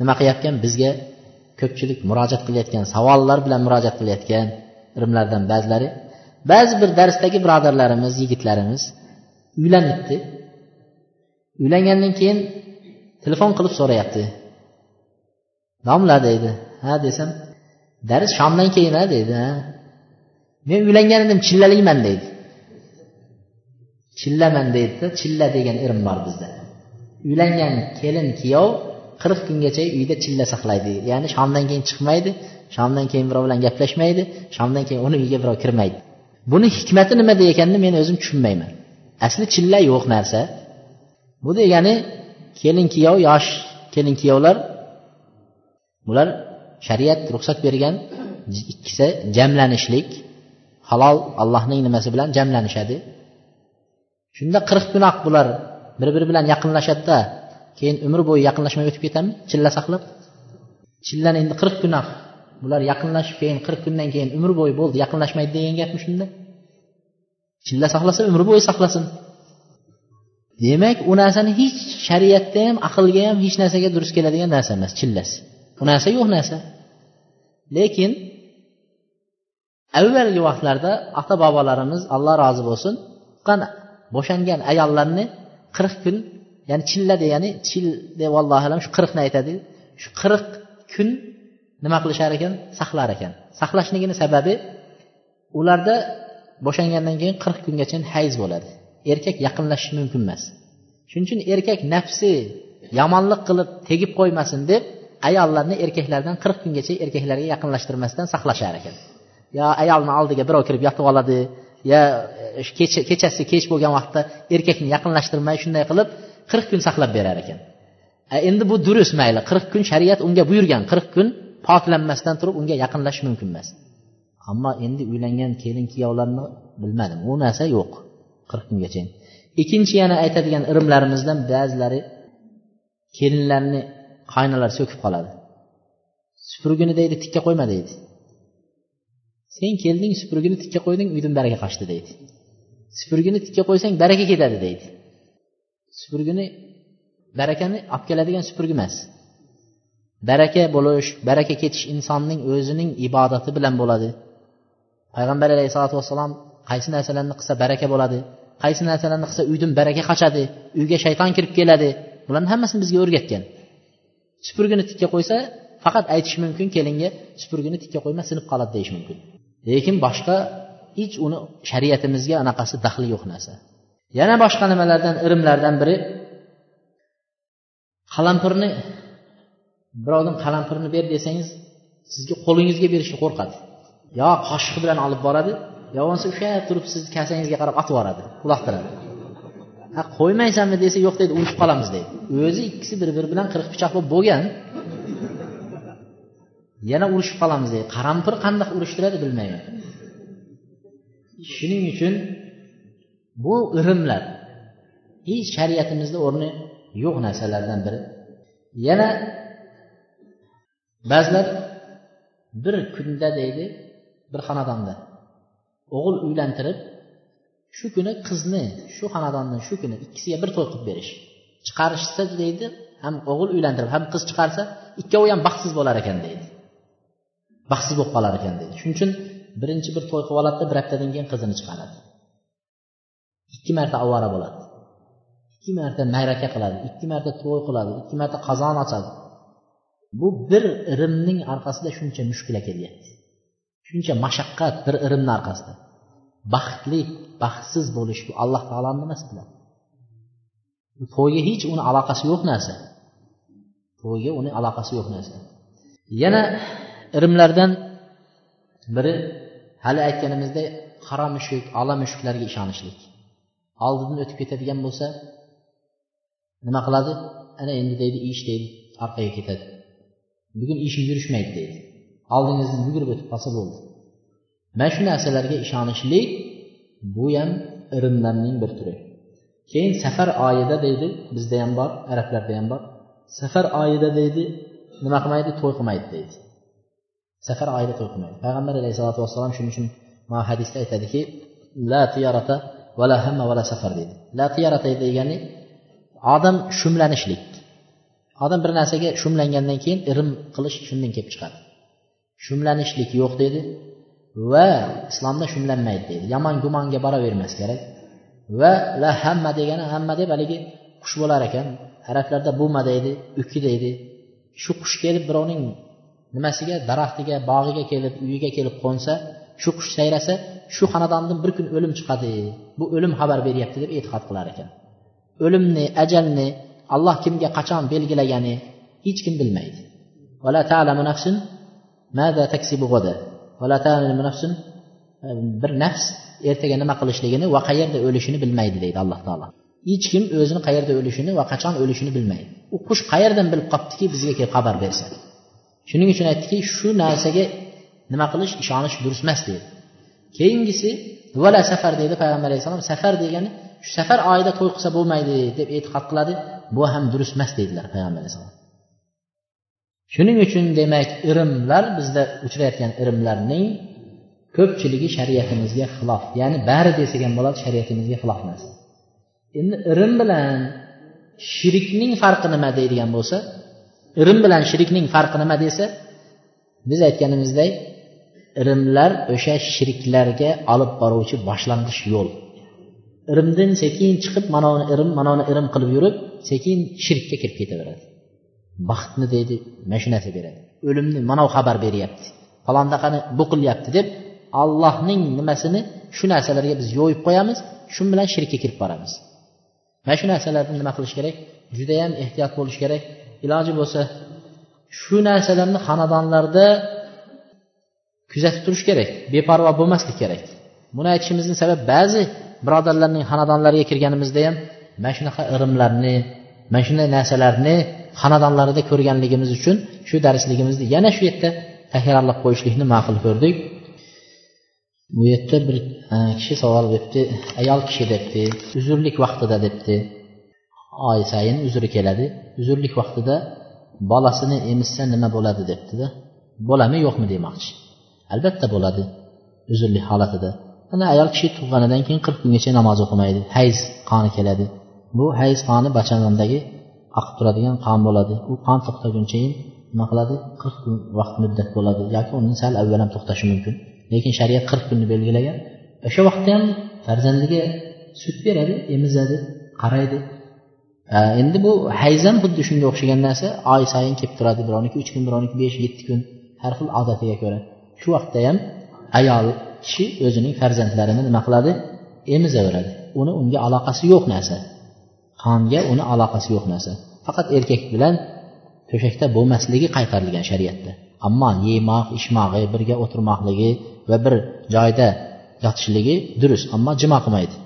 nima qilayotgan? Bizga ko'pchilik murojaat qilayotgan savollar bilan murojaat qilayotgan irimlardan ba'zilari. Ba'zi bir darsdagi birodarlarimiz yigitlarimiz uylanibdi. Uylangandan keyin telefon qilib so'rayapti. Domla deydi. Ha desam dars shomdan keyin a deydi ha. Men uylangan edim chillalikman deydi. Chillaman deydida chilla degan erim bor bizda. Uylangan kelin kuyov qirq kungacha uyda chilla saqlaydi. Ya'ni shomdan keyin chiqmaydi shomdan keyin birov bilan gaplashmaydi shomdan keyin uni uyiga birov kirmaydi. Buni hikmati nimada ekanini men o'zim tushunmayman. Asli chilla yo'q narsa. Bu degani kelin kuyov yosh kelin kuyovlar bular shariat ruxsat bergan ikkisi jamlanishlik halol allohning nimasi bilan jamlanishadi. Shunda qirq gunoh bular bir biri bilan yaqinlashadida keyin umr bo'yi yaqinlashmay o'tib ketadimi chilla saqlab. Chillani endi qirq gunoh. Bular yaqinlashib keyin qirq kundan keyin umr bo'yi bo'ldi yaqinlashmaydi degan gapmi shunda? Chilla saqlasa umr bo'yi saqlasin. Demak u narsani hech shariatda ham aqlga ham hech narsaga durust keladigan narsa emas chillasi. Bu narsa yo'q narsa. Lekin avvalgi vaqtlarda ota bobolarimiz alloh rozi bo'lsin bo'shangan ayollarni qirq kun ya'ni chilla degani chil deb allohu alam shu qirqni aytadi. Shu qirq kun nima qilishar ekan? Saqlar ekan. Saqlashligini sababi ularda bo'shangandan keyin qirq kungacha hayz bo'ladi. Erkak yaqinlashishi mumkin emas. Shuning uchun erkak nafsi yomonlik qilib tegib qo'ymasin deb ayollarni erkaklardan qirq kungacha erkaklarga yaqinlashtirmasdan saqlashar ekan. Yo ayolni oldiga birov kirib yotib oladi yo e, kechasi kech bo'lgan vaqtda erkakni yaqinlashtirmay shunday qilib qirq kun saqlab berar ekan. E, endi bu durust mayli qirq kun shariat unga buyurgan qirq kun poklanmasdan turib unga yaqinlashish mumkin emas. Ammo endi uylangan kelin kuyovlarni bilmadim u narsa yo'q qirq kungacha ikkinchi yana aytadigan irimlarimizdan ba'zilari kelinlarni qaynalar so'kib qoladi. Supurgini deydi tikka qo'yma deydi. Sen kelding supurgini tikka qo'yding uydan baraka qochdi deydi. Supurgini tikka qo'ysang baraka ketadi deydi. Supurgini barakani olib keladigan supurgi emas. Baraka bo'lish baraka ketish insonning o'zining ibodati bilan bo'ladi. Payg'ambar alayhisalotu vassalom qaysi narsalarni qilsa baraka bo'ladi qaysi narsalarni qilsa uydan baraka qochadi uyga shayton kirib keladi. Bularni hammasini bizga o'rgatgan. Supurgini tikka qo'ysa faqat aytish mumkin kelinga supurgini tikka qo'yma sinib qoladi deyish mumkin. Lekin boshqa hech uni shariatimizga anaqasi daxli yo'q narsa. Yana boshqa nimalardan irimlardan biri qalampirni birovdan qalampirni ber desangiz sizga qo'lingizga berishga qo'rqadi. Yo qoshiq bilan olib boradi yo bo'lmasa ushlab turib sizni kasangizga qarab otib yuboradi uloqtiradi. Ha qo'ymaysanmi desa yo'q deydi urushib qolamiz deydi. O'zi ikkisi bir biri bilan qirq pichoq bo'lib bo'lgan. Yana urushib qolamiz deydi. Qarampir qandoq urushtiradi bilmayman. Shuning uchun bu irimlar hech shariatimizda o'rni yo'q narsalardan biri. Yana ba'zilar bir kunda deydi bir xonadonda o'g'il uylantirib shu kuni qizni shu xonadonni shu kuni ikkisiga bir to'y qilib berish. Chiqarishsa deydi ham o'g'il uylantirib ham qiz chiqarsa ikkovi ham baxtsiz bo'lar ekan deydi. Baxtsiz bo'lib qolar ekan deydi. Shuning uchun birinchi bir to'y qilib oladida bir haftadan keyin qizini chiqaradi. Ikki marta ovora bo'ladi. Ikki marta mayraka qiladi ikki marta to'y qiladi ikki marta qozon ochadi. Bu bir irimning orqasida shuncha mushkula kelyapti shuncha mashaqqat bir irimni orqasida. Baxtli baxtsiz bo'lish bu alloh taoloni nimasi bilan to'yga hech uni aloqasi yo'q narsa. To'yga uni aloqasi yo'q narsa. Yana irimlardan biri hali aytganimizdek qaro mushuk ola mushuklarga ishonishlik. Oldidan o'tib ketadigan bo'lsa nima qiladi? Ana endi deydi ish deydi orqaga ketadi. Bugun ishing yurishmaydi deydi. Oldingizdan yugurib o'tib qolsa bo'ldi. Mana shu narsalarga ishonishlik bu ham irimlarning bir turi. Keyin safar oyida deydi bizda ham bor arablarda ham bor. Safar oyida deydi nima qilmaydi? To'y qilmaydi deydi. Safar oyida to'y qilmaydi. Payg'ambar alayhisalotu vassalom shuning uchun hadisda aytadiki la tiyarata va la hamma va la safar deydi. La tiyarata degani odam shumlanishlik. Odam bir narsaga shumlangandan keyin irim qilish shundan kelib chiqadi. Shumlanishlik yo'q dedi va islomda shumlanmaydi deydi. Yomon gumonga boravermas kerak. Va la hamma degani hamma deb haligi qush bo'lar ekan. Arablarda buma deydi uki deydi. Shu qush kelib birovning nimasiga daraxtiga bog'iga kelib uyiga kelib qo'nsa shu qush sayrasa shu xonadondan bir kun o'lim chiqadi. Bu o'lim xabar beryapti deb e'tiqod qilar ekan. O'limni ajalni alloh kimga qachon belgilagani hech kim bilmaydi. Bir nafs ertaga nima qilishligini va qayerda o'lishini bilmaydi deydi alloh taolo hech kim o'zini qayerda o'lishini va qachon o'lishini bilmaydi u qush qayerdan bilib qolibdiki bizga kelib xabar bersa shuning uchun aytdiki shu narsaga nima qilish ishonish durust emas deydi keyingisi vala safar deydi payg'ambar alayhissalom safar degani shu safar oyida to'y qilsa bo'lmaydi deb e'tiqod qiladi bu ham durust emas deydilar payg'ambar alayhissalom shuning uchun demak irimlar bizda uchrayotgan irimlarning ko'pchiligi shariatimizga xilof ya'ni bari desak ham bo'ladi shariatimizga xilof narsa endi irim bilan shirikning farqi nima deydigan bo'lsa irim bilan shirikning farqi nima desa biz aytganimizdek irimlar o'sha shirklarga olib boruvchi boshlang'ich yo'l. Irimdan sekin chiqib manavini irim manavini irim qilib yurib sekin shirkka kirib ketaveradi. Baxtni deydi mana shu narsa beradi. O'limni manav xabar beryapti. Falondaqani bu qilyapti deb allohning nimasini shu narsalarga biz yo'yib qo'yamiz shu bilan shirkka kirib boramiz. Mana shu narsalarni nima qilish kerak? Judayam ehtiyot bo'lish kerak. Iloji bo'lsa shu narsalarni xonadonlarda kuzatib turish kerak beparvo bo'lmaslik kerak. Buni aytishimizni sababi ba'zi birodarlarning xonadonlariga kirganimizda ham mana shunaqa irimlarni mana shunday narsalarni xonadonlarida ko'rganligimiz uchun shu darsligimizni yana shu yerda takrorlab qo'yishlikni ma'qul ko'rdik. Bu yerda bir kishi savol beribdi ayol kishi debdi uzrlik vaqtida debdi. Oy sayin uzri keladi. Uzrlik vaqtida bolasini emizsa nima bo'ladi? debdida. Bo'ladimi yo'qmi? demoqchi. Albatta bo'ladi uzrli holatida. Ana ayol kishi tug'ganidan keyin qirq kungacha namoz o'qimaydi. Hayz qoni keladi. Bu hayz qoni bachanandagi oqib turadigan qon bo'ladi. U qon to'xtagunchayin nima qiladi? qirq kun vaqt muddat bo'ladi. Yoki undan sal avval ham to'xtashi mumkin. Lekin shariat qirq kunni belgilagan. O'sha vaqtda ham farzandiga sut beradi emizadi qaraydi. Endi bu hayz ham xuddi shunga o'xshagan narsa. Oy sayin kelib turadi. Birovniki uch kun birovniki besh yetti kun. Har xil odatiga ko'ra. Shu vaqtda ham ayol kishi o'zining farzandlarini nima qiladi? Emizaveradi. Uni unga aloqasi yo'q narsa. Qonga uni aloqasi yo'q narsa. Faqat erkak bilan to'shakda bo'lmasligi qaytarilgan shariatda. Ammo yemoq ichmog'i birga o'tirmoqligi va bir joyda yotishligi durust ammo jimo qilmaydi.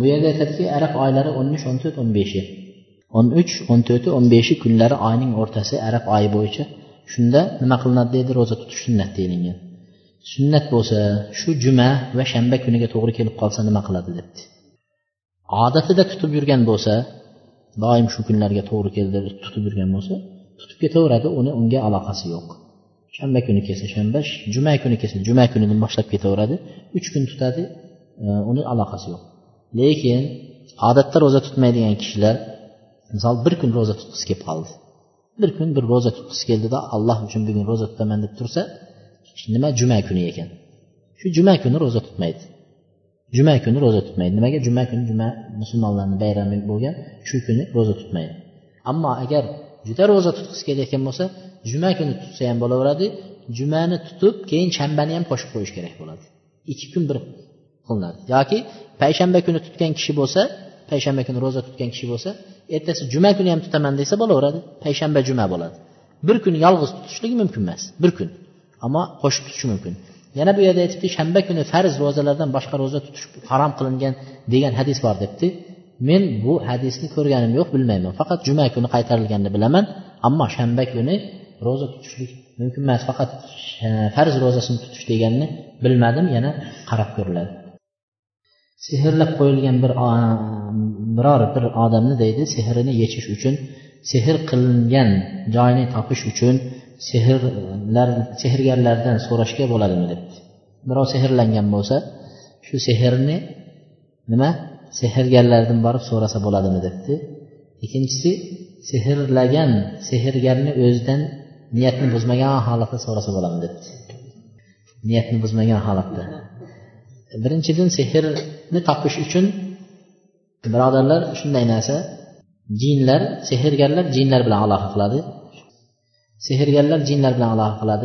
Bu yerda aytadiki arab oylari o'n uch o'n to'rt o'n beshi. o'n uch o'n to'rti o'n beshi kunlari oyning o'rtasi arab oyi bo'yicha shunda nima qilinadi deydi ro'za tutish sunnat deyilgan. Sunnat bo'lsa shu juma va shanba kuniga to'g'ri kelib qolsa nima qiladi? debdi. Odatida tutib yurgan bo'lsa doim shu kunlarga to'g'ri keldi tutib yurgan bo'lsa tutib ketaveradi uni unga aloqasi yo'q. Shanba kuni kelsa shanba juma kuni kelsa juma kunidan boshlab ketaveradi uch kun tutadi e, uni aloqasi yo'q. Lekin odatda ro'za tutmaydigan kishilar misol bir kun ro'za tutgisi kelib qoldi. Bir kun bir ro'za tutgisi keldida alloh uchun bugun ro'za tutaman deb tursa nima juma kuni ekan? Shu juma kuni ro'za tutmaydi. Juma kuni ro'za tutmaydi. Nimaga? Juma kuni juma musulmonlarni bayrami bo'lgan shu kuni ro'za tutmaydi. Ammo agar juda ro'za tutgisi kelayotgan bo'lsa juma kuni tutsa ham bo'laveradi jumani tutib keyin shanbani ham qo'shib qo'yish kerak bo'ladi. Ikki kun bir qilinadi. Yoki payshanba kuni tutgan kishi bo'lsa payshanba kuni ro'za tutgan kishi bo'lsa ertasi juma kuni ham tutaman desa bo'laveradi payshanba juma bo'ladi. Bir kun yolg'iz tutishligi mumkin emas bir kun. Ammo qo'shib tutishi mumkin. Yana bu yerda aytibdi shanba kuni farz ro'zalardan boshqa ro'za tutish harom qilingan degan hadis bor debdi. Men bu hadisni ko'rganim yo'q bilmayman. Faqat juma kuni qaytarilganini bilaman ammo shanba kuni ro'za tutishlik mumkin emas. Faqat e, farz ro'zasini tutish deganini bilmadim yana qarab ko'riladi. Sehrlab qo'yilgan bir biror bir odamni deydi sehrini yechish uchun sehr qilingan joyini topish uchun sehrlar sehrgarlardan so'rashga bo'ladimi debdi. Birov sehrlangan bo'lsa shu sehrni nima? Sehrgarlardan borib so'rasa bo'ladimi debdi. Ikkinchisi sehrlagan sehrgarni o'zidan niyatni buzmagan holatda so'rasa bo'ladimi debdi. Niyatni buzmagan holatda. Birinchidan sehrni topish uchun birodarlar shunday narsa jinlar sehrgarlar jinlar bilan aloqa qiladi. Sehrgarlar jinlar bilan aloqa qiladi.